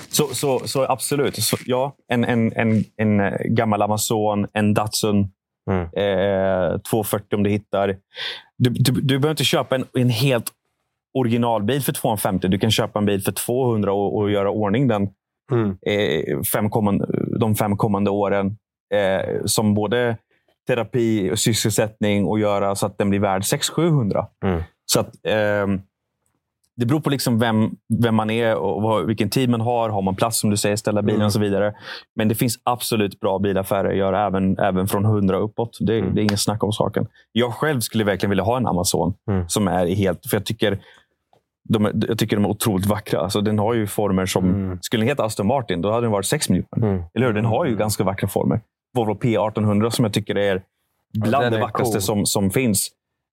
Så, så, så absolut. Så, ja, en, en, en, en eh, gammal Amazon, en Datsun mm. eh, 240 om du hittar. Du, du, du behöver inte köpa en, en helt originalbil för 250. Du kan köpa en bil för 200 och, och göra ordning den mm. eh, fem kommande, de fem kommande åren eh, som både terapi och sysselsättning och göra så att den blir värd 600-700. Mm. Så att, eh, det beror på liksom vem, vem man är och vad, vilken tid man har. Har man plats, som du säger, ställa bilen mm. och så vidare. Men det finns absolut bra bilaffärer att göra även, även från 100 uppåt. Det, mm. det är inget snack om saken. Jag själv skulle verkligen vilja ha en Amazon. Mm. som är helt... För jag tycker de är, jag tycker de är otroligt vackra. Alltså, den har ju former som... Mm. Skulle den heta Aston Martin, då hade den varit 6 miljoner. Mm. Eller hur? Den har ju ganska vackra former. Volvo P1800 som jag tycker är bland ja, det vackraste cool. som, som finns.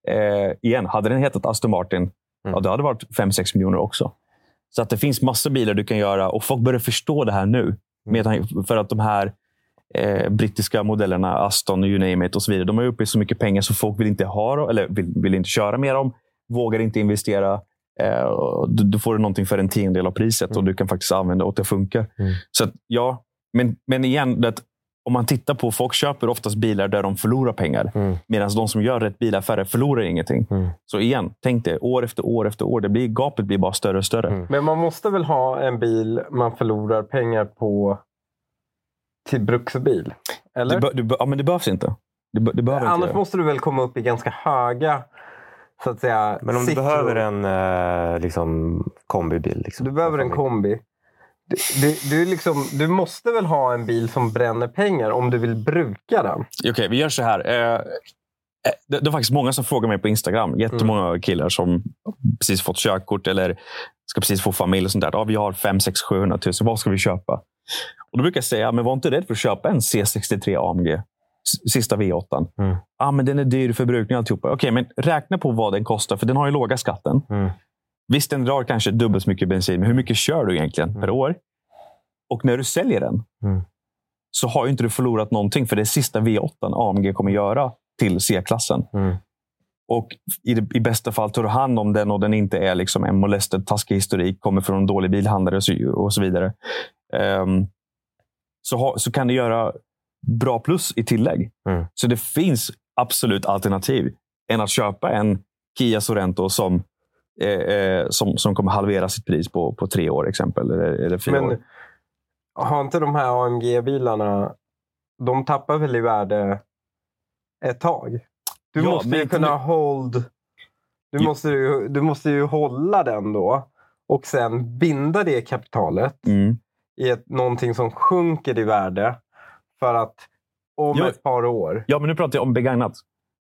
Eh, igen, hade den hetat Aston Martin, mm. ja, det hade varit 5-6 miljoner också. Så att det finns massor bilar du kan göra och folk börjar förstå det här nu. Mm. Med, för att de här eh, brittiska modellerna, Aston, you name it och så vidare, de är uppe i så mycket pengar så folk vill inte ha eller vill, vill inte köra med dem, vågar inte investera. Eh, då, då får du någonting för en tiondel av priset mm. och du kan faktiskt använda och det funkar. Mm. Så att, ja, men, men igen, det, om man tittar på, folk köper oftast bilar där de förlorar pengar. Mm. Medan de som gör rätt bilaffärer förlorar ingenting. Mm. Så igen, tänk det. År efter år efter år. Det blir, gapet blir bara större och större. Mm. Men man måste väl ha en bil man förlorar pengar på till bruksbil? Eller? Det, det, ja, men det behövs inte. Det, det behöver Annars inte. måste du väl komma upp i ganska höga så att säga, Men om du behöver en eh, liksom, kombibil? Liksom, du behöver en kombi. Du, du, liksom, du, måste väl ha en bil som bränner pengar om du vill bruka den? Okej, okay, vi gör så här. Eh, eh, det, det är faktiskt många som frågar mig på Instagram. Jättemånga mm. killar som precis fått körkort eller ska precis få familj. och sånt där. Ja, vi har 5 6 700 000. Vad ska vi köpa? Och Då brukar jag säga, men var inte rädd för att köpa en C63 AMG. Sista V8. Mm. Ah, men den är dyr förbrukning och alltihopa. Okej, okay, men räkna på vad den kostar, för den har ju låga skatten. Mm. Visst, den drar kanske dubbelt så mycket bensin, men hur mycket kör du egentligen mm. per år? Och när du säljer den mm. så har inte du förlorat någonting, för det är sista V8 AMG kommer göra till C-klassen. Mm. Och i, i bästa fall tar du hand om den och den inte är liksom en molested, taskig historik, kommer från en dålig bilhandlare och så, och så vidare. Um, så, ha, så kan du göra bra plus i tillägg. Mm. Så det finns absolut alternativ än att köpa en Kia Sorento som, eh, eh, som, som kommer halvera sitt pris på, på tre år exempel. Eller, eller fyra Men år. har inte de här AMG-bilarna, de tappar väl i värde ett tag? Du Ja, måste ju kunna hold... Du måste, ju, du måste ju hålla den då och sen binda det kapitalet Mm. i ett, någonting som sjunker i värde för att om Ja. ett par år... Ja, men nu pratar jag om begagnat.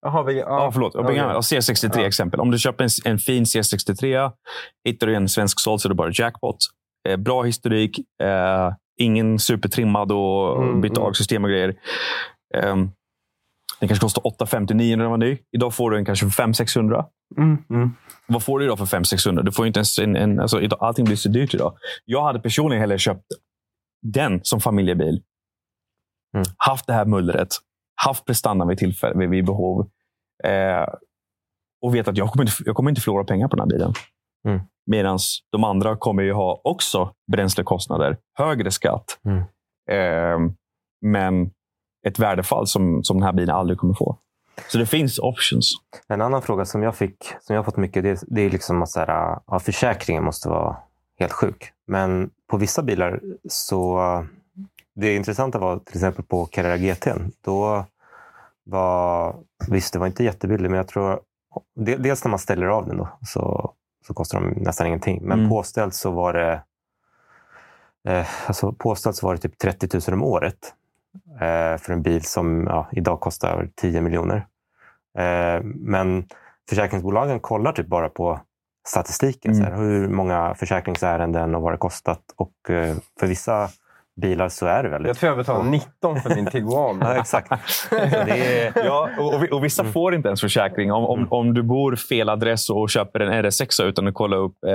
Jaha, vi, Ja, förlåt. okej. Begagnat. Ja, C63 Ja. exempel. Om du köper en, en fin C63, hittar du en svensk såld så är det bara jackpot. Eh, bra historik, eh, ingen supertrimmad och Mm, bytt mm. Och grejer. Um, den kanske kostar 850-900 när den var ny. Idag får du den kanske för 500-600. Mm, mm. Vad får du idag för 500-600? Du får inte ens en, en, alltså, idag, allting blir så dyrt idag. Jag hade personligen hellre köpt den som familjebil. Mm. Haft det här mullret. Haft prestanda vid, tillfälle, vid, vid behov. Eh, och vet att jag kommer, inte, jag kommer inte förlora pengar på den här bilen. Mm. Medan de andra kommer ju ha också bränslekostnader, högre skatt. Mm. Eh, men ett värdefall som, som den här bilen aldrig kommer få. Så det finns options. En annan fråga som jag fick, som jag har fått mycket, det, det är liksom att så här, ja, försäkringen måste vara helt sjuk. Men på vissa bilar så... Det intressanta var till exempel på Carrera GT. Då var... Visst, det var inte jättebilligt, men jag tror... de- Dels när man ställer av den då, så, så kostar de nästan ingenting. Men Mm. påställt så var det... Eh, alltså påställt så var det typ 30 000 om året. Eh, för en bil som ja, idag kostar 10 miljoner. Eh, men försäkringsbolagen kollar typ bara på statistiken. Mm. Så här, hur många försäkringsärenden och vad det kostat. Och eh, för vissa bilar så är det väldigt... Jag tror jag betalar 19 för min Tiguan. Ja, exakt. Är, Ja, och, och, vissa får inte ens försäkring. Om, om, om du bor fel adress och köper en RS6 utan att kolla upp, eh,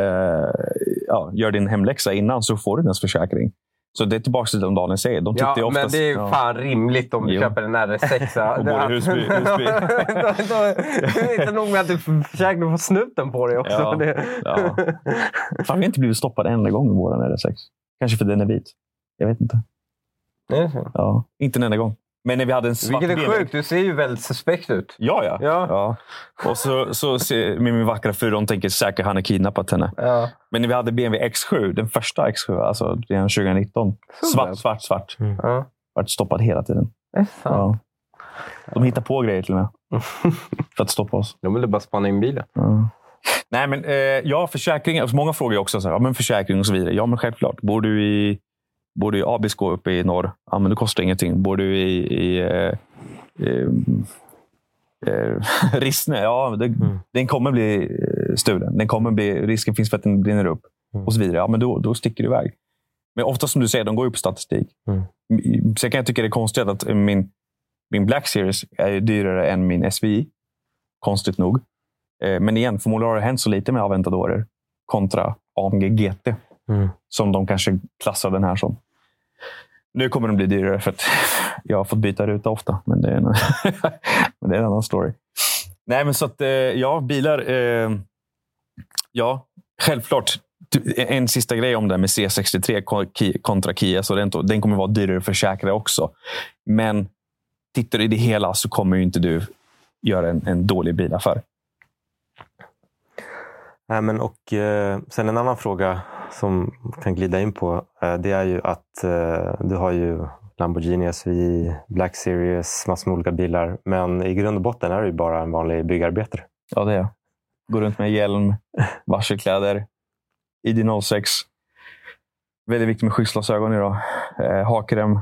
ja, gör din hemläxa innan så får du inte ens försäkring. Så det är tillbaka till det de Daniel säger. De Ja, oftast, men det är ju ja. fan rimligt om du Jo. köper en RS6. Och bor i Husby- det är inte nog med att du försäkrar få snuten på dig också. Ja, Det, ja. Fan, vi har inte blivit stoppade en enda gång med vår RS6. Kanske för den är vit. Jag vet inte. Det är så. Ja, inte en enda gång. Men när vi hade en svart Vilket är BMW sjukt. Du ser ju väldigt suspekt ut. Ja, ja. Ja. Och så, så ser, med min vackra fru, de tänker säkert han har kidnappat henne. Ja. Men när vi hade BMW X7, den första X7, alltså den 2019. Så Svart, svart, svart. Ja. Vart stoppad hela tiden. Det är sant. Ja. De hittar på grejer till och med. För att stoppa oss. De ville bara spana in bilen. Ja. Nej, men eh, ja, försäkring. Alltså, många frågar ju också så här, ja, men försäkring och så vidare. Ja, men självklart. Bor du i, bor du i Abisko uppe i norr, ja, men det kostar ingenting. Bor du i, i eh, eh, Rissne, ja, det, Mm. den kommer bli eh, stulen. Den kommer bli, risken finns för att den brinner upp. Mm. Och så vidare. Ja, men då, då sticker du iväg. Men ofta som du säger, de går ju på statistik. Mm. Sen kan jag tycka det är konstigt att min, min Black Series är dyrare än min SVI. Konstigt nog. Eh, Men igen, förmodligen har det hänt så lite med Aventadorer kontra AMG GT. Mm. Som de kanske klassar den här som. Nu kommer den bli dyrare för att jag har fått byta ruta ofta. Men det är en, men det är en annan story. Nej, men så att eh, ja, bilar. Eh, ja, självklart. En sista grej om det här med C63 kontra Kia Sorento. Den kommer vara dyrare att försäkra också. Men tittar du i det hela så kommer ju inte du göra en, en dålig bilaffär. Nej, men och, eh, sen en annan fråga som kan glida in på, eh, det är ju att eh, du har ju Lamborghini SVI, Black Series, massor med olika bilar. Men i grund och botten är du ju bara en vanlig byggarbetare. Ja, det är jag. Går runt med hjälm, varselkläder, ID06. Väldigt viktigt med skyddsglasögon idag. Eh, hakrem.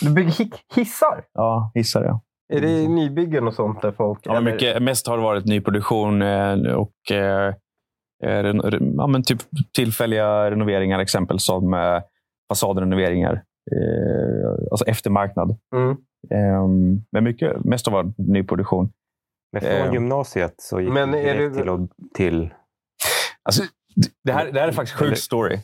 Du bygger hi- hissar? Ja, hissar jag. Är det nybyggen och sånt där folk... Ja, eller- mycket, mest har det varit nyproduktion eh, och eh, eh, ja, men typ tillfälliga renoveringar, exempel som eh, fasadrenoveringar. Eh, alltså eftermarknad. Mm. Eh, men mycket, mest har varit nyproduktion. Men från Eh. gymnasiet så gick Men direkt du- till, och, till... Alltså, det, här, det här är faktiskt en sjuk story.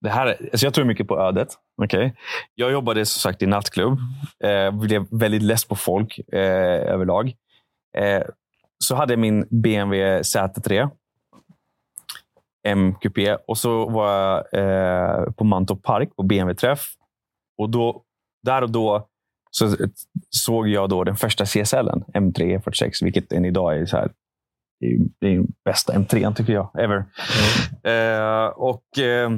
Det här, alltså jag tror mycket på ödet. Okay? Jag jobbade som sagt i nattklubb. Eh, blev väldigt less på folk eh, överlag. Eh, så hade jag min BMW Z3 MQP och så var jag eh, på Mantorp Park på BMW-träff. Och då, där och då så såg jag då den första CSLen, M3 46, vilket än idag är så här, det är, den bästa M3 tycker jag, ever. Mm. Eh, och eh,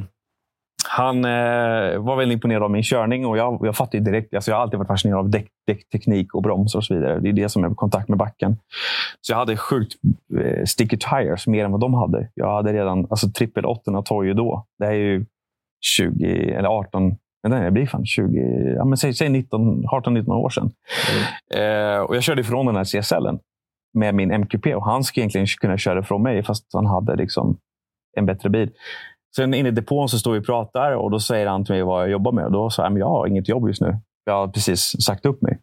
han eh, var väldigt imponerad av min körning och jag, jag fattade direkt. Alltså jag har alltid varit fascinerad av däck, däckteknik och bromsar och så vidare. Det är det som är kontakt med backen. Så jag hade sjukt eh, sticky tires, mer än vad de hade. Jag hade redan alltså trippel 8 Toyo då. Det är ju 20 eller 18 Nej, det blir fan 20, ja, men säg, säg 18-19 år sedan. Mm. Eh, och jag körde ifrån den här CSLen med min MQP och han skulle egentligen kunna köra ifrån mig fast han hade liksom en bättre bil. Sen inne i depån så står vi och pratar och då säger han till mig vad jag jobbar med. Och då sa jag, jag har inget jobb just nu. Jag har precis sagt upp mig.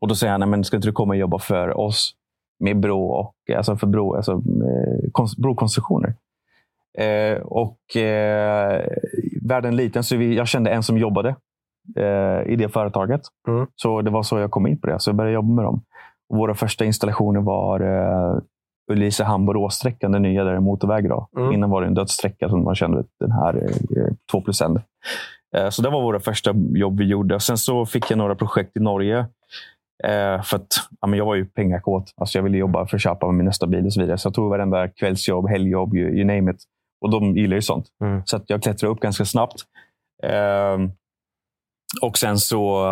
Och då säger han, men ska inte du komma och jobba för oss med bro och alltså för bro, alltså, eh, brokonstruktioner? Eh, och eh, världen liten, så vi, jag kände en som jobbade eh, i det företaget. Mm. Så det var så jag kom in på det. Så jag började jobba med dem. Och våra första installationer var eh, Ulricehamn-Borås-sträckan, den nya där det är motorväg. Då. Mm. Innan var det en dödssträcka som man kände den här eh, 2 plus 1. Eh, så det var våra första jobb vi gjorde. Sen så fick jag några projekt i Norge. Eh, för att ja, men jag var ju pengakåt. Alltså jag ville jobba för att köpa min nästa bil och så vidare. Så jag tog varenda kvällsjobb, helgjobb, you, you name it. Och de gillar ju sånt. Mm. Så att jag klättrade upp ganska snabbt. Eh, och sen så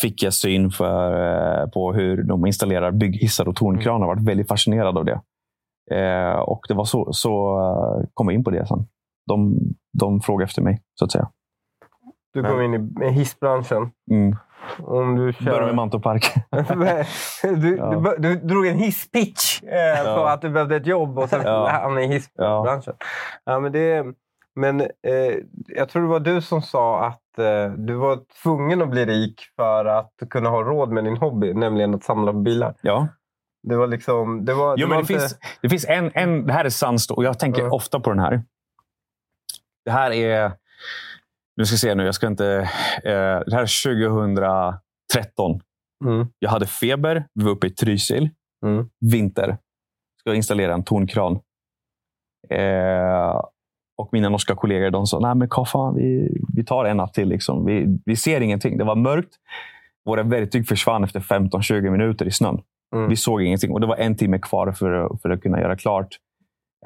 fick jag syn för, eh, på hur de installerar bygghissar och tornkranar. Jag varit väldigt fascinerad av det. Eh, och det var så, så uh, kom jag in på det sen. De, de frågade efter mig, så att säga. Du kom in i hissbranschen. Mm. Om du kör... Började med Mantorp du, ja. du, du, drog en hisspitch eh, ja. att du behövde ett jobb och sen ja. hamnade i hissbranschen. Ja. Ja, men det, men eh, jag tror det var du som sa att eh, du var tvungen att bli rik för att kunna ha råd med din hobby, nämligen att samla på bilar. Ja. Det var liksom... Det, var, jo, det, men det, inte... finns, det finns en, en... Det här är sann och jag tänker ja. ofta på den här. Det här är... Nu ska jag se nu, jag ska inte... Eh, det här är 2013. Mm. Jag hade feber. Vi var uppe i Trysil. Mm. Vinter. Ska installera en tornkran. Eh, och mina norska kollegor de sa, nej men fan, vi, vi tar en natt till. Liksom. Vi, vi ser ingenting. Det var mörkt. Våra verktyg försvann efter 15-20 minuter i snön. Mm. Vi såg ingenting. Och det var en timme kvar för, för att kunna göra klart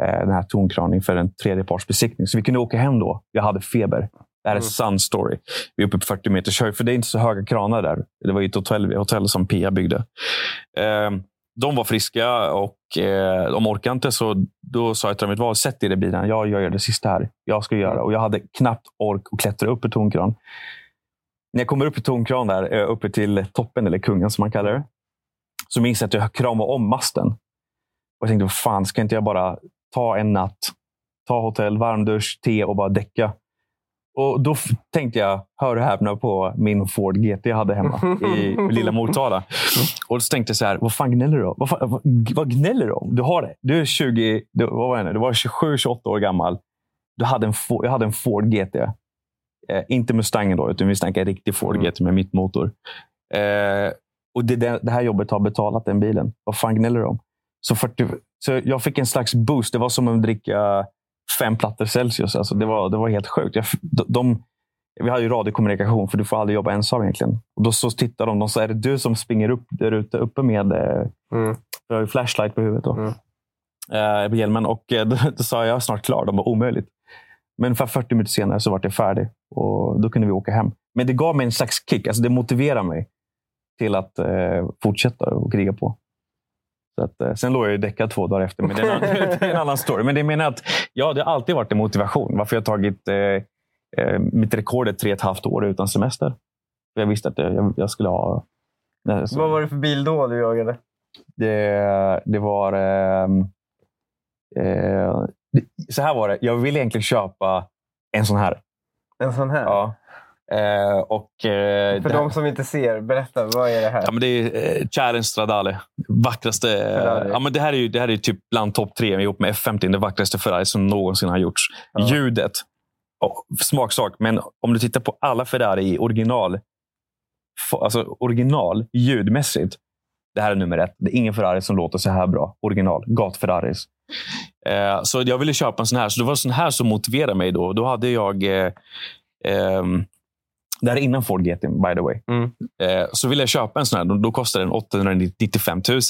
eh, den här tonkraningen för en tredjepartsbesiktning. Så vi kunde åka hem då. Jag hade feber. Det här är mm. sann story. Vi är uppe på 40 meters höjd, för det är inte så höga kranar där. Det var ett hotell, hotell som Pia byggde. Eh, de var friska och eh, de orkade inte. Så då sa jag till dem, val, sätt er i bilen. Jag, gör det sista här. Jag ska göra. Och jag hade knappt ork att klättra upp i tornkran. När jag kommer upp i tornkran, där, eh, uppe till toppen, eller kungen som man kallar det, så minns jag att jag kramade om masten. Och jag tänkte, vad fan, ska inte jag bara ta en natt, ta hotell, varmdusch, te och bara däcka? Och Då tänkte jag, hör och häpna, på min Ford GT jag hade hemma i lilla Motala. Och så tänkte jag så här, vad fan gnäller du om? Vad, fan, vad, vad gnäller du om? Du, har det. du är 20, du, vad var du var 27-28 år gammal. Du hade en, jag hade en Ford GT. Eh, inte Mustangen då, utan vi snackar riktig Ford mm. GT med mittmotor. Eh, och det, det, här jobbet har betalat den bilen. Vad fan gnäller du om? Så, 40, så jag fick en slags boost. Det var som att dricka fem plattor Celsius. Alltså det, var, det var helt sjukt. Jag, de, vi hade ju radiokommunikation, för du får aldrig jobba ensam egentligen. Och då så tittar de. De sa, är det du som springer upp där ute uppe med eh, mm. Jag har ju flashlight på huvudet. Då. Mm. Eh, på hjälmen. Och eh, då, då sa jag, jag är snart klar. De var omöjligt. Men för 40 minuter senare så var jag färdig. Och Då kunde vi åka hem. Men det gav mig en slags kick. Alltså det motiverade mig till att eh, fortsätta och kriga på. Så att, eh, sen låg jag ju däckad två dagar efter, men det är, en, det är en annan story. Men det menar att ja, det har alltid varit en motivation. Varför jag tagit eh, eh, mitt rekord är tre och ett halvt år utan semester. Jag visste att jag, jag skulle ha... Nej, Vad var det för bil då du jagade? Det, det var... Ehm, eh, så här var det. Jag ville egentligen köpa en sån här. En sån här? Ja. Eh, och, eh, För de som inte ser, berätta. Vad är det här? Ja, men det är eh, Challenge Stradale. Vackraste, ja, men det, här är ju, det här är typ bland topp tre ihop med F50. Det vackraste Ferrari som någonsin har gjorts. Ja. Ljudet. smaksak, men om du tittar på alla Ferrari i original, alltså original ljudmässigt. Det här är nummer ett. Det är ingen Ferrari som låter så här bra. Original. Gat-Ferraris. Eh, så jag ville köpa en sån här. Så det var en sån här som motiverade mig. Då Då hade jag... Eh, eh, det här är innan Ford GT, by the way. Mm. Eh, så ville jag köpa en sån här. Då, då kostade den 895 000.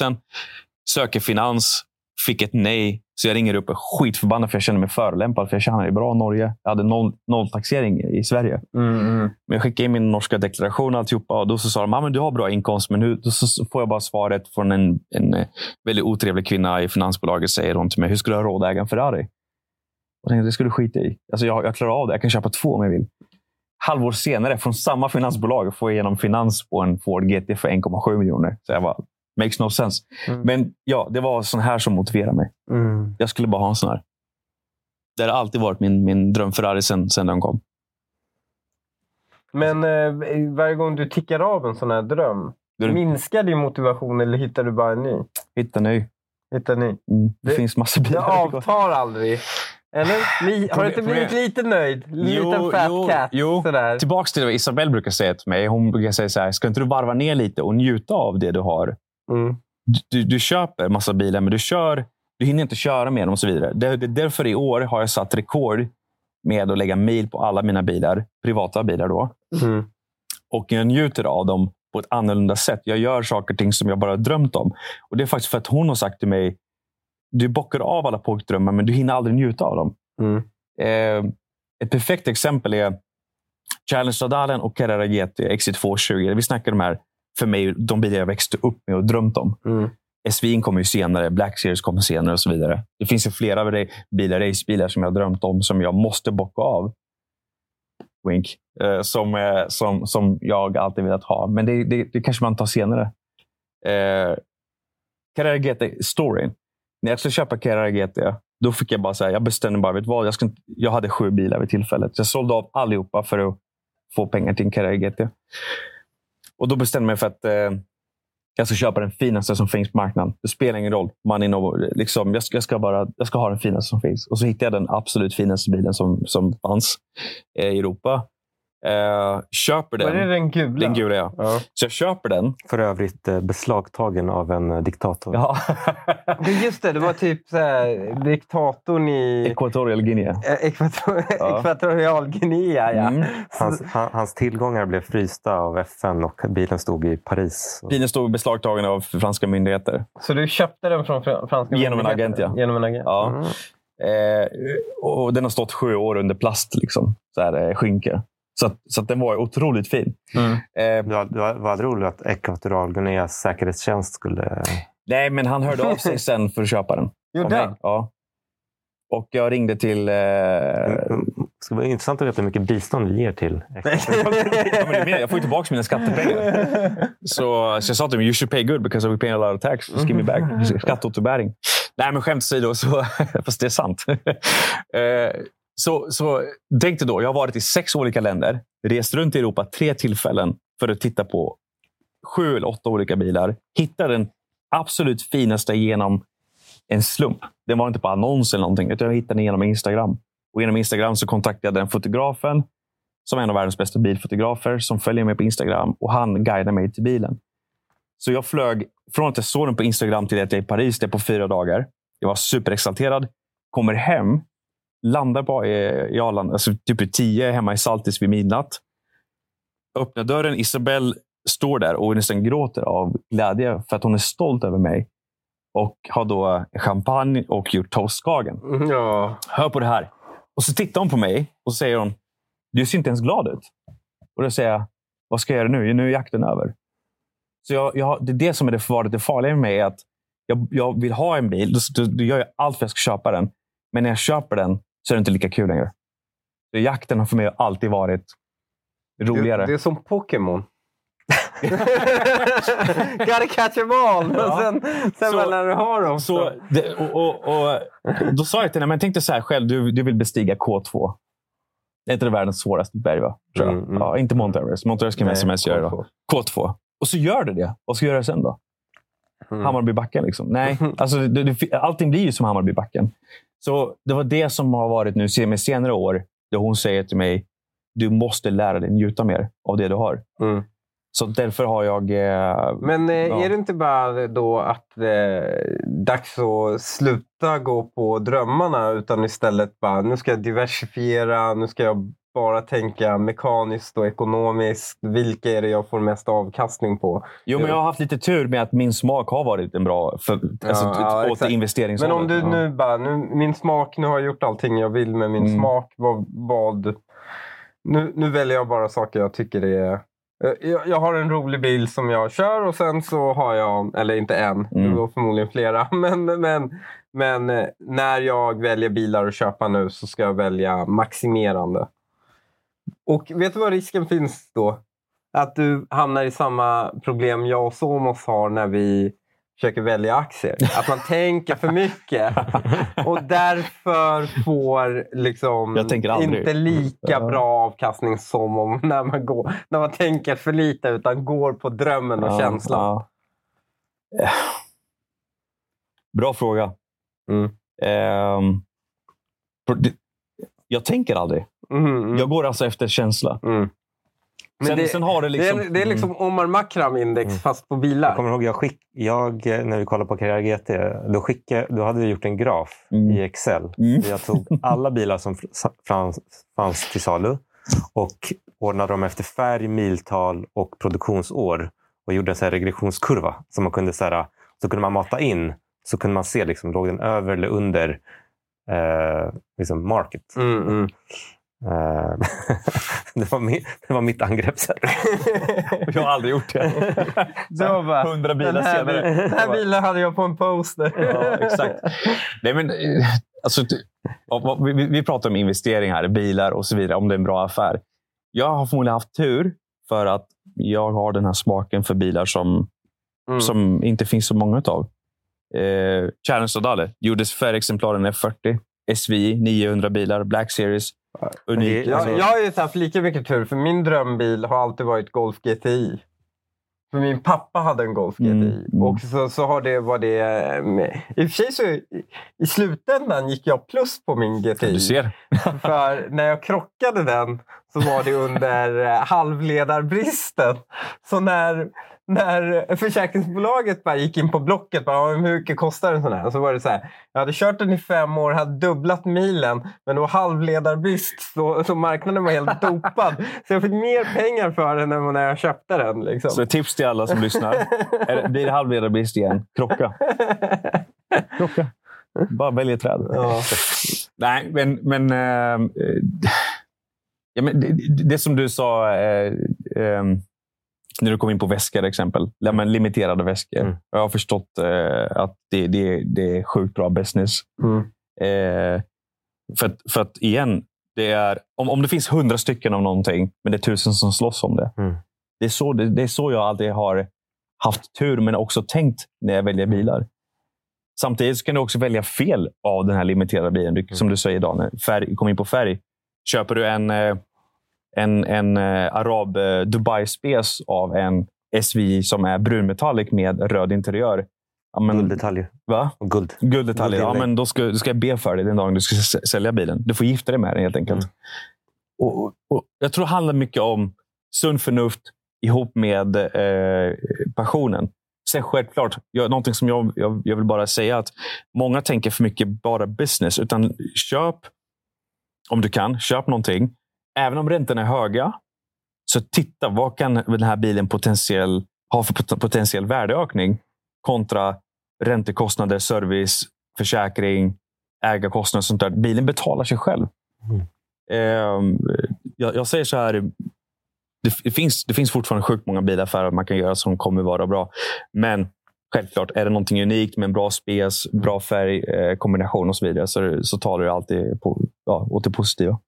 Söker finans. Fick ett nej. Så jag ringer upp och skitförbannad för jag känner mig förolämpad. För jag tjänar ju bra i Norge. Jag hade noll, nolltaxering i Sverige. Mm, mm. Men jag skickade in min norska deklaration och alltihopa. Och då så sa de att ah, du har bra inkomst. Men nu då så får jag bara svaret från en, en eh, väldigt otrevlig kvinna i finansbolaget. Säger hon till mig, hur skulle du ha råd att äga en Ferrari? Och tänkte, det skulle du skita i. Alltså jag, jag klarar av det. Jag kan köpa två om jag vill. Halvår senare, från samma finansbolag, får jag igenom finans på en Ford GT för 1,7 miljoner. Så jag bara, Makes no sense. Mm. Men ja, det var sån här som motiverade mig. Mm. Jag skulle bara ha en sån här. Det har alltid varit min, min dröm Ferrari sen, sen den kom. Men eh, varje gång du tickar av en sån här dröm, du... minskar din motivation eller hittar du bara en ny? Hitta ny. Hitta ny. Mm. Det, det, finns massor bilar. Det avtar aldrig. Eller? Li har du inte blivit lite nöjd? Liten fat jo, cat? Jo. Sådär. Tillbaks till vad Isabelle brukar säga till mig. Hon brukar säga så här, ska inte du varva ner lite och njuta av det du har? Mm. Du, du köper massa bilar, men du, kör, du hinner inte köra med dem och så vidare. Det, det, därför i år har jag satt rekord med att lägga mil på alla mina bilar. Privata bilar då. Mm. Och jag njuter av dem på ett annorlunda sätt. Jag gör saker och ting som jag bara drömt om. Och Det är faktiskt för att hon har sagt till mig, du bockar av alla pojkdrömmar, men du hinner aldrig njuta av dem. Mm. Eh, ett perfekt exempel är Challenge Stradalen och Carrera GT XC220. Vi snackar de här för mig de bilar jag växte upp med och drömt om. Mm. SVin kommer ju senare, Black Series kommer senare och så vidare. Det finns ju flera bilar, racebilar som jag drömt om som jag måste bocka av. Wink. Eh, som, eh, som, som jag alltid velat ha. Men det, det, det kanske man tar senare. Eh, Carrera GT storyn. När jag skulle köpa Carrera GT, då fick jag bara säga, jag bestämde bara, vet vad, jag, ska, jag hade sju bilar vid tillfället. Jag sålde av allihopa för att få pengar till en Carrera GT. Och då bestämde jag mig för att eh, jag ska köpa den finaste som finns på marknaden. Det spelar ingen roll. Man är liksom, jag, ska, jag, ska bara, jag ska ha den finaste som finns. Och så hittade jag den absolut finaste bilen som, som fanns eh, i Europa. Eh, köper den. Var det den gula? Den gula, ja. ja. Så jag köper den. För övrigt eh, beslagtagen av en eh, diktator. Ja. Just det, det var typ så här, diktatorn i... Equatorial Guinea. Eh, Ekvator... Ja. Ekvatorial Guinea, ja. Mm. Hans, hans, tillgångar blev frysta av FN och bilen stod i Paris. Bilen stod beslagtagen av franska myndigheter. Så du köpte den från franska Genom myndigheter? en agent, ja. Genom en agent. Ja. Mm. Eh, och den har stått sju år under plast, liksom. så här, skynke. Så, så den var otroligt fin. Mm. Eh, du, du var aldrig orolig att Ekvatorialguineas säkerhetstjänst skulle... Nej, men han hörde av sig sen för att köpa den. Gjorde Ja. Och jag ringde till... Eh... Det skulle vara intressant att veta hur mycket bistånd vi ger till ja, Jag får ju tillbaka mina skattepengar. Så, så jag sa till dem, you should pay good because we pay a lot of tax. Just give me back. Skatteåterbäring. Nej, men skämt åsido, så, fast det är sant så, så tänk dig då, jag har varit i sex olika länder, rest runt i Europa tre tillfällen för att titta på sju eller åtta olika bilar. Hitta den absolut finaste genom en slump. Den var inte på annons eller någonting, utan jag hittade den genom Instagram. Och genom Instagram så kontaktade jag den fotografen som är en av världens bästa bilfotografer som följer mig på Instagram och han guidade mig till bilen. Så jag flög från att jag såg den på Instagram till att jag är i Paris det på fyra dagar. Jag var superexalterad. Kommer hem landar på i Arlanda, alltså typ tio hemma i Saltis vid midnatt. Öppnar dörren. Isabelle står där och nästan gråter av glädje för att hon är stolt över mig. Och har då champagne och gjort toastskagen. Mm, ja. Hör på det här. Och så tittar hon på mig och säger hon, du ser inte ens glad ut. Och då säger jag, vad ska jag göra nu? Nu är jakten över. Så jag, jag, det är det som är det, det farliga med mig. Att jag, jag vill ha en bil. Då, då, då gör jag allt för att jag ska köpa den. Men när jag köper den så är det inte lika kul längre. Så jakten har för mig alltid varit roligare. Det, det är som Pokémon. Gotta catch them all! Ja. sen, sen så, när du har dem. Så, det, och, och, och, då sa jag till henne, men tänk dig så här själv. Du, du vill bestiga K2. Det är inte det världens svåraste berg, va? Tror jag. Mm, mm. Ja, inte Mount Everest. Mount Everest kan vem som helst göra. K2. Och så gör du det. Vad ska du göra sen då? Mm. Hammarbybacken. Liksom. Nej, alltså, det, det, allting blir ju som Hammarbybacken. Så det var det som har varit nu med senare år Där hon säger till mig, du måste lära dig njuta mer av det du har. Mm. Så därför har jag... Eh, Men eh, ja. är det inte bara då att är dags att sluta gå på drömmarna utan istället bara nu ska jag diversifiera, nu ska jag bara tänka mekaniskt och ekonomiskt. Vilka är det jag får mest avkastning på? Jo, men jag har haft lite tur med att min smak har varit en bra för, alltså, ja, åt exakt. investeringshållet. Men om du Ja. nu bara, nu, min smak, nu har jag gjort allting jag vill med min Mm. smak. Vad, vad, nu, nu väljer jag bara saker jag tycker är... Eh, Jag, har en rolig bil som jag kör och sen så har jag, eller inte en, Mm. det var förmodligen flera. Men, men, men eh, när jag väljer bilar att köpa nu så ska jag välja maximerande. Och vet du vad risken finns då? Att du hamnar i samma problem jag och Somos har när vi försöker välja aktier. Att man tänker för mycket. Och därför får liksom inte lika bra avkastning som om när man, går, när man tänker för lite utan går på drömmen och Ja, känslan. ja. Eh. Bra fråga. Mm. Det- jag tänker aldrig. Mm, mm, Jag går alltså efter känsla. mm. Men Sen, det, sen har det liksom... det, är, det är liksom Omar Makram index Mm. fast på Jag bilar. kommer ihåg, jag skick, jag, när vi kollade på Carrera GT, då, skickade, då hade vi gjort en graf Mm. i Excel. Mm. Jag tog alla bilar som fanns, fanns till salu och ordnade dem efter färg, miltal och produktionsår. Och gjorde en så här regressionskurva. som man kunde, så, här, så kunde man mata in. Så kunde man se, liksom, låg den över eller under eh, liksom market. Mm, mm. det, var min, det var mitt angreppssätt. Jag har aldrig gjort det. Var bara, Hundra bilar den här, senare. Den här bilen hade jag på en poster. Ja, exakt. Nej, men, eh, alltså, vi, vi pratar om investeringar, bilar och så vidare, om det är en bra affär. Jag har förmodligen haft tur för att jag har den här smaken för bilar som, Mm. som inte finns så många av. Eh, Challenge Sodale gjordes färgexemplaren F40. SVI, 900 bilar, Black Series. Unik. Det- Jag, alltså, jag har ju haft lika mycket tur, för min drömbil har alltid varit Golf GTI. För min pappa hade en Golf GTI. Mm, mm. Och så, så har det varit det... med- I och för sig så i, i slutändan gick jag plus på min GTI. du ser. För när jag krockade den så var det under eh, halvledarbristen. Så när, när försäkringsbolaget bara gick in på Blocket bara, "Ja, men hur mycket kostar en sån här? Så var det så här, jag hade kört den i fem år, hade dubblat milen, men det var halvledarbrist så, så marknaden var helt dopad. Så jag fick mer pengar för den än när jag köpte den. Liksom. Så tips till alla som lyssnar. Är det- Blir det halvledarbrist igen, krocka. krocka. Bara välj ett träd. ja. Nej, men... men, eh, ja, men det, det- som du sa eh, eh, när du kom in på väskor exempel. Ja, men limiterade väskor. Mm. Jag har förstått eh, att det, det, det är sjukt bra business. Mm. Eh, för, att, för att igen, det är, om, om det finns hundra stycken av någonting, men det är tusen som slåss om det. Mm. Det, är så, det, det är så jag alltid har haft tur, men också tänkt när jag väljer bilar. Samtidigt kan du också välja fel av den här limiterade bilen. Du, Som du säger, Daniel. Färg, kom in på färg. Köper du en, eh, en, en eh, Arab eh, Dubai Spes av en SVI som är brunmetallic med röd interiör. Ja, men, Gulddetaljer. va? Och guld. Gulddetaljer. Ja, men då ska, då ska jag be för dig den dagen du ska sälja bilen. Du får gifta dig med den helt enkelt. Mm. Och, och, och Jag tror det handlar mycket om sunt förnuft ihop med eh, passionen. Sen självklart, jag, någonting som jag, jag, jag vill bara säga att många tänker för mycket bara business. Utan köp, om du kan, köp någonting. Även om räntorna är höga, så titta vad kan den här bilen potentiell, ha för pot- potentiell värdeökning kontra räntekostnader, service, försäkring, ägarkostnader och sånt där. Bilen betalar sig själv. Mm. Ehm, jag, jag säger så här. Det, det, finns, det finns fortfarande sjukt många bilaffärer man kan göra som kommer vara bra. Men självklart, är det någonting unikt med en bra spes, bra färgkombination eh, kombination och så vidare så, så talar det alltid på, ja, åt det positiva.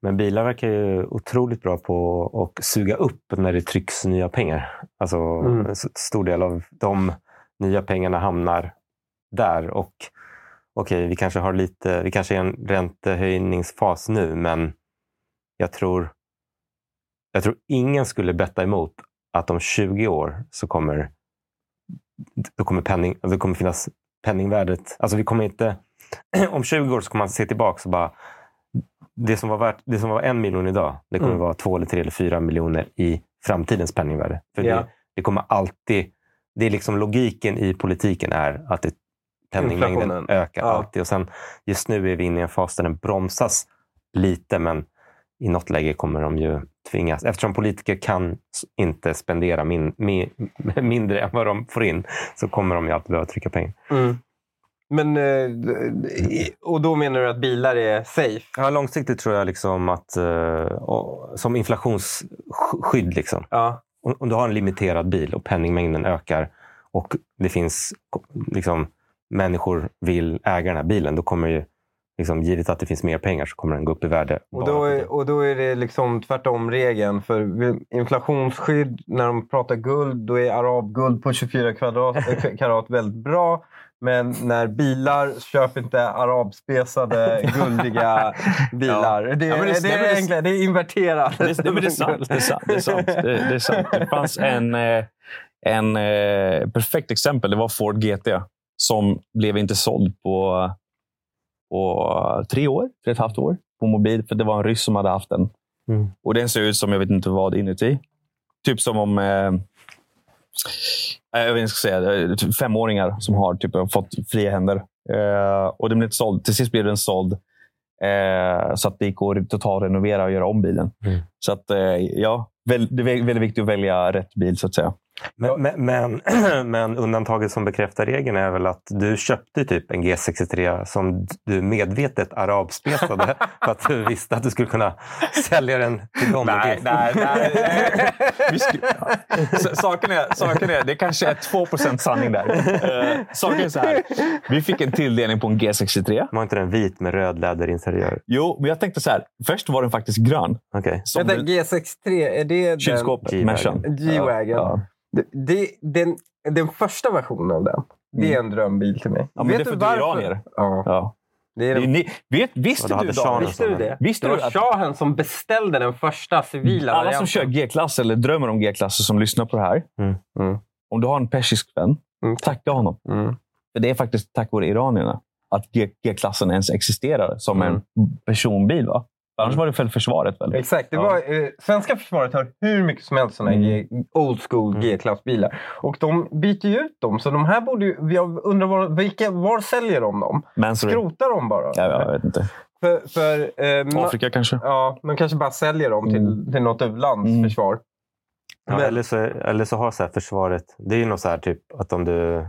Men bilar verkar ju otroligt bra på att suga upp när det trycks nya pengar. Alltså Mm. en stor del av de nya pengarna hamnar där. Och okej, vi kanske har lite, vi kanske är i en räntehöjningsfas nu, men jag tror, jag tror ingen skulle betta emot att om 20 år så kommer, då kommer, penning, det kommer finnas penningvärdet. Alltså vi kommer inte, om 20 år så kommer man se tillbaka och bara det, som var värt, det som var en miljon idag, det kommer mm. vara två, eller tre eller fyra miljoner i framtidens penningvärde. För ja. det, det, kommer alltid... Det är liksom logiken i politiken är att det, penningmängden ökar ja. alltid. Och sen, just nu är vi inne i en fas där den bromsas lite, men i något läge kommer de ju tvingas, eftersom politiker kan inte spendera min, min, mindre än vad de får in, så kommer de ju alltid behöva trycka pengar. Mm. Men, eh, och då menar du att bilar är safe? Ja, långsiktigt tror jag liksom att uh, som inflationsskydd. Liksom. Ja. Om du har en limiterad bil och penningmängden ökar och det finns liksom, människor vill äga den här bilen, då kommer ju liksom, givet att det finns mer pengar så kommer den gå upp i värde. Och då är, och då är det liksom tvärtom regeln. För inflationsskydd, när de pratar guld, då är arabguld på 24 kvadrat, karat väldigt bra. Men när bilar, köp inte arabspesade guldiga bilar. Ja. Det, ja, det, det, det, är enkelt, det är inverterat. Det, det, det, är sant. Det är sant. Det, är sant. Det, det, är sant. det fanns en, eh, en eh, perfekt exempel. Det var Ford GT som blev inte såld på, på tre år, tre och ett halvt år på mobil. För det var en ryss som hade haft den. Mm. Och Den ser ut som jag vet inte vad inuti. Typ som om eh, jag vet inte ska säga, femåringar som har typ, fått fria händer. Eh, och den blev inte såld. Till sist blev den såld. Eh, så att det gick att totalrenovera och göra om bilen. Mm. Så att, eh, ja, det är väldigt viktigt att välja rätt bil så att säga. Men, men, men, men, undantaget som bekräftar regeln är väl att du köpte typ en G63 som du medvetet arabspesade för att du visste att du skulle kunna sälja den till dem. Nej, nej, nej. nej. saken, är, saken är, det kanske är 2 sanning där. Uh, saken är så här. Vi fick en tilldelning på en G63. Var inte den vit med röd läderinteriör? Jo, men jag tänkte så här. Först var den faktiskt grön. Okay. G63, är det Kylskåpet, G-Wagon. Ja. Det, den, den första versionen av den, det är mm. en drömbil till mig. Ja, men Vet det är för du iranier. Ja. ja. Det är det är vet, visste du, då, visste du det? Visste det var att... shahen som beställde den första civila Alla varianten. som kör G-klass eller drömmer om G-klass som lyssnar på det här. Mm. Mm. Om du har en persisk vän, mm. tacka honom. Mm. För Det är faktiskt tack vare iranierna att G-klassen ens existerar som en mm. personbil. Va? Annars mm. var det för försvaret. Väl? Exakt. Det var, eh, svenska försvaret har hur mycket som helst sådana mm. old school mm. G-klassbilar. Och de byter ju ut dem. Så de här borde ju, jag undrar var, vilka, var säljer de dem? Mansory. Skrotar de bara? Ja, jag vet inte. För, för, eh, Afrika kanske? Ja, de kanske bara säljer dem till, mm. till något lands mm. försvar. Ja, eller, så, eller så har så här försvaret... Det är ju något så här typ att om du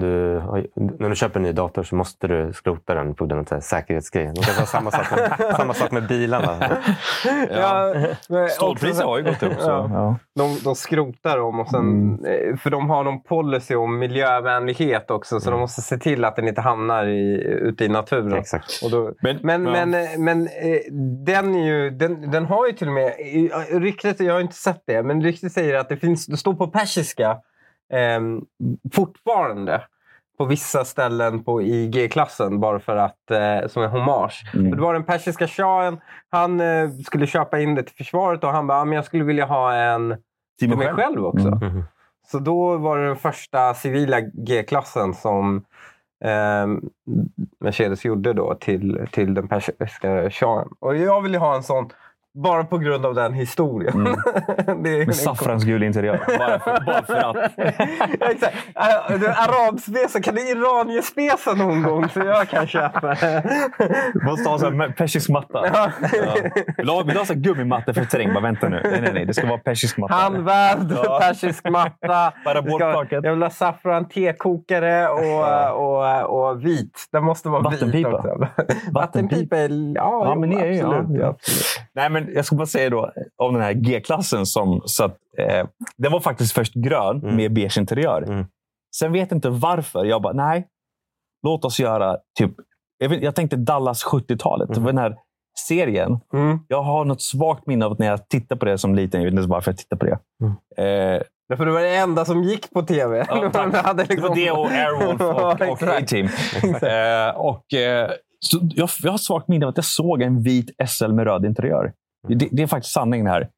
du, när du köper en ny dator så måste du skrota den på grund av säkerhetsgrej. De kanske har samma sak med, samma sak med bilarna. Ja. Ja, Stålpriset har ju gått upp. Så. Ja. De, de skrotar dem. Och sen, mm. För de har någon policy om miljövänlighet också. Så mm. de måste se till att den inte hamnar i, ute i naturen. Exakt. Då, men men, men, eh, men eh, den, är ju, den, den har ju till och med... Ryktet, jag har inte sett det, men ryktet säger att det, finns, det står på persiska eh, fortfarande på vissa ställen på IG-klassen bara för att, eh, som en hommage. Mm. det var den persiska shahen. Han eh, skulle köpa in det till försvaret och han bara, men jag skulle vilja ha en till mig själv också. Mm. mm. Så då var det den första civila G-klassen som eh, Mercedes gjorde då till, till den persiska shahen. Och jag vill ju ha en sån bara på grund av den historien. Mm. det Med saffransgul interiör. Bara för, bara för att. Exakt. Arabspesa. Kan du iranier-spesa någon gång så jag kan köpa? du måste ha en persisk matta. Ja. Ja. Vill du ha så gummimatta för terräng? Bara vänta nu. Nej, nej, nej. Det ska vara persisk matta. Handvävd ja. persisk matta. jag vill ha saffran, tekokare och, och, och vit. Den måste vara Vattenpipa. vit också. Vattenpipa. är... Ja, ja, men är. Ja, absolut. Nej, men jag ska bara säga då om den här G-klassen. som så att, eh, Den var faktiskt först grön mm. med beige interiör. Mm. Sen vet jag inte varför. Jag bara, nej. Låt oss göra typ... Jag, vet, jag tänkte Dallas 70-talet. Mm. Den här serien. Mm. Jag har något svagt minne av att när jag tittade på det som liten. Jag vet inte varför jag tittade på det. Mm. Eh, Därför det var det enda som gick på tv. Ja, liksom... Det var det och Airwolf och, och A-Team. eh, och, eh, så jag, jag har svagt minne av att jag såg en vit SL med röd interiör. Det, det, är faktiskt sanningen här.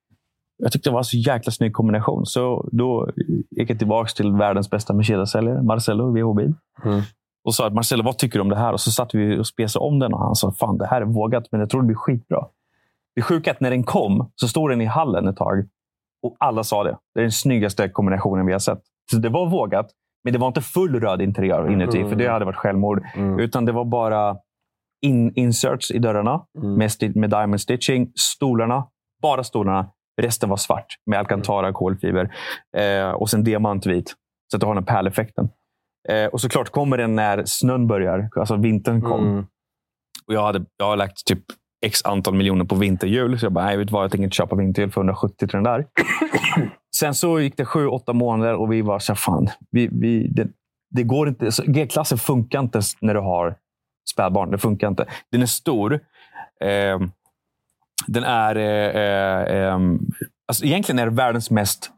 Jag tyckte det var en så jäkla snygg kombination. Så då gick jag tillbaka till världens bästa Mercedes-säljare, Marcello, VH-bil. Mm. och sa att Marcelo, vad tycker du om det här? Och så satt vi och spesade om den och han sa, fan det här är vågat, men jag tror det blir skitbra. Det sjuka är att när den kom så stod den i hallen ett tag och alla sa det. Det är den snyggaste kombinationen vi har sett. Så det var vågat, men det var inte full röd interiör inuti, mm. för det hade varit självmord. Mm. Utan det var bara in inserts i dörrarna mm. med, med diamond stitching. Stolarna, bara stolarna. Resten var svart med alcantara, mm. kolfiber eh, och sen diamantvit. Så att du har den pärleffekten. Eh, och såklart kommer den när snön börjar. Alltså vintern kom. Mm. Och jag, hade, jag har lagt typ x antal miljoner på vinterhjul. Så jag bara, nej, vet vad, jag tänker inte köpa vinterhjul för 170 till den där. Sen så gick det sju, åtta månader och vi var så här, fan, vi, vi, det, det går inte. G-klassen funkar inte när du har spädbarn. Det funkar inte. Den är stor. Eh, den är... Eh, eh, alltså egentligen är det världens mest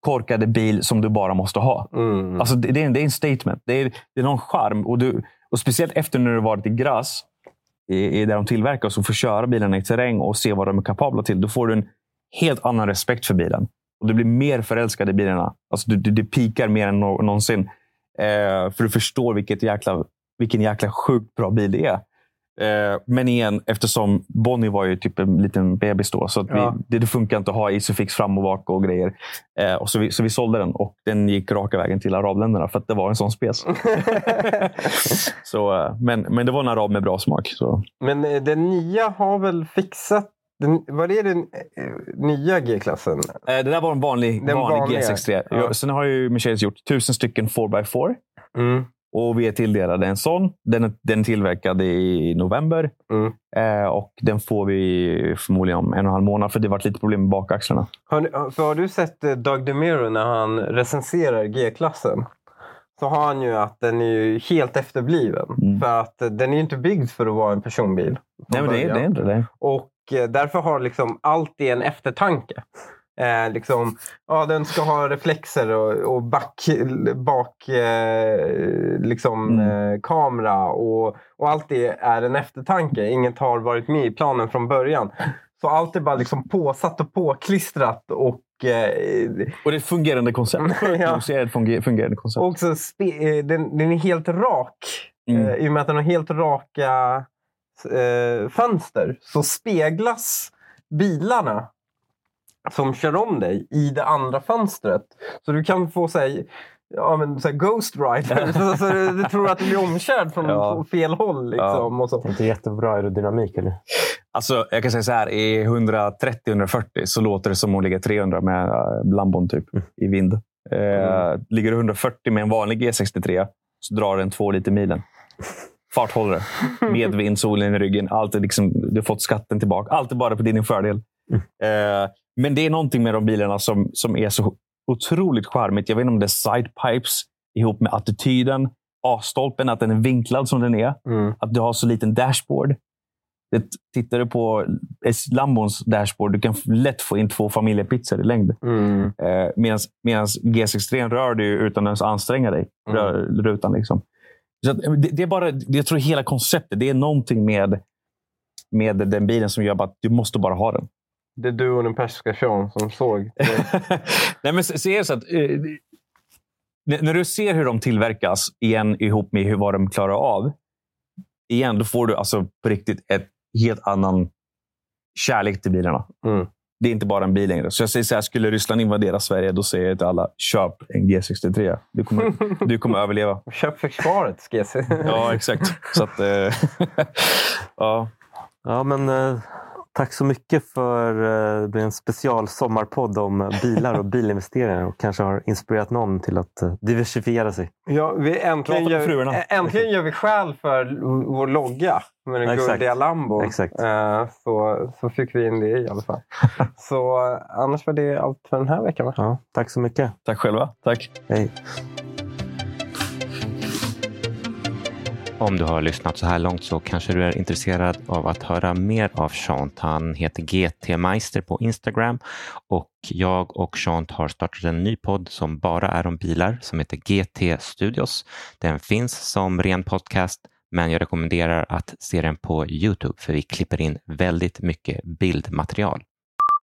korkade bil som du bara måste ha. Mm. Alltså det, det, är en, det är en statement. Det är, det är någon charm. Och, du, och Speciellt efter när du varit i gräs, i, i där de tillverkar, och får köra bilarna i terräng och se vad de är kapabla till. Då får du en helt annan respekt för bilen. Och Du blir mer förälskad i bilarna. Alltså du, du, du pikar mer än någonsin. Eh, för du förstår vilket jäkla, vilken jäkla sjukt bra bil det är. Eh, men igen, eftersom Bonnie var ju typ en liten bebis då, så ja. vi, det, det, funkar inte att ha Isofix fram och bak och grejer. Eh, och så, vi, så vi sålde den och den gick raka vägen till arabländerna för att det var en sån spes. så, eh, men, men det var en arab med bra smak. Så. Men eh, den nya har väl fixat den, var det den nya G-klassen? Eh, det där var en vanlig, den vanlig G63. Ja. Sen har ju Mercedes gjort tusen stycken 4x4. Mm. Och vi är tilldelade en sån. Den, den tillverkad i november. Mm. Eh, och den får vi förmodligen om en och en halv månad. För det har varit lite problem med bakaxlarna. Har, för har du sett eh, Doug DeMiro när han recenserar G-klassen? Så har han ju att den är helt efterbliven. Mm. För att den är inte byggd för att vara en personbil. Nej, men det det är inte det. Och eh, därför har liksom alltid en eftertanke. Eh, liksom, ja, den ska ha reflexer och, och back, bak eh, liksom, mm. eh, kamera och, och allt det är en eftertanke. Inget har varit med i planen från början. Så allt är bara liksom påsatt och påklistrat. Och, eh, och det är ett fungerande koncept. ja. ett fungerande koncept. Och också eh, den, den, är helt rak. Mm. Eh, I och med att den har helt raka eh, fönster så speglas bilarna som kör om dig i det andra fönstret. Så du kan få säga ja, men, så Ghost Rider. så, så du, tror att du blir omkörd från ja. fel håll. Liksom, ja. och så. Inte jättebra aerodynamik eller? Alltså, jag kan säga så här. I 130-140 så låter det som att ligga 300 med uh, Lambon typ, mm. i vind. Uh, mm. Ligger du 140 med en vanlig G63 så drar den två liter milen. Farthållare. Medvind, solen i ryggen. Allt är liksom, du har fått skatten tillbaka. Allt är bara på din fördel. Mm. Uh, men det är någonting med de bilarna som, som är så otroligt charmigt. Jag vet inte om det är sidepipes ihop med attityden. A-stolpen, att den är vinklad som den är. Mm. Att du har så liten dashboard. Det, tittar du på Lambons dashboard, du kan lätt få in två familjepizzor i längd. Mm. Eh, Medan G63 rör du utan att ens anstränga dig. Mm. Rör rutan liksom. Så det, det, är bara, jag tror hela konceptet, det är någonting med, med den bilen som gör att du måste bara ha den. Det är du och den persiska Sean som såg. Nej, men se så att, eh, när du ser hur de tillverkas igen ihop med hur, vad de klarar av. Igen, då får du alltså på riktigt ett helt annan kärlek till bilarna. Mm. Det är inte bara en bil längre. Så jag säger så här, skulle Ryssland invadera Sverige, då säger jag till alla, köp en G63. Du kommer, du kommer överleva. Köp försvarets G63. ja, exakt. Så att, eh, ja. ja, men eh, Tack så mycket för eh, det blir en special sommarpodd om bilar och bilinvesteringar och kanske har inspirerat någon till att eh, diversifiera sig. Ja, vi äntligen, gör, äntligen gör vi skäl för vår logga med den guldiga Lambo. Exakt. Eh, så, så fick vi in det i alla fall. så annars var det allt för den här veckan. Ja, tack så mycket. Tack själva. Tack. Hej. Om du har lyssnat så här långt så kanske du är intresserad av att höra mer av Chant. Han heter GT Meister på Instagram och jag och Chant har startat en ny podd som bara är om bilar som heter GT Studios. Den finns som ren podcast men jag rekommenderar att se den på Youtube för vi klipper in väldigt mycket bildmaterial.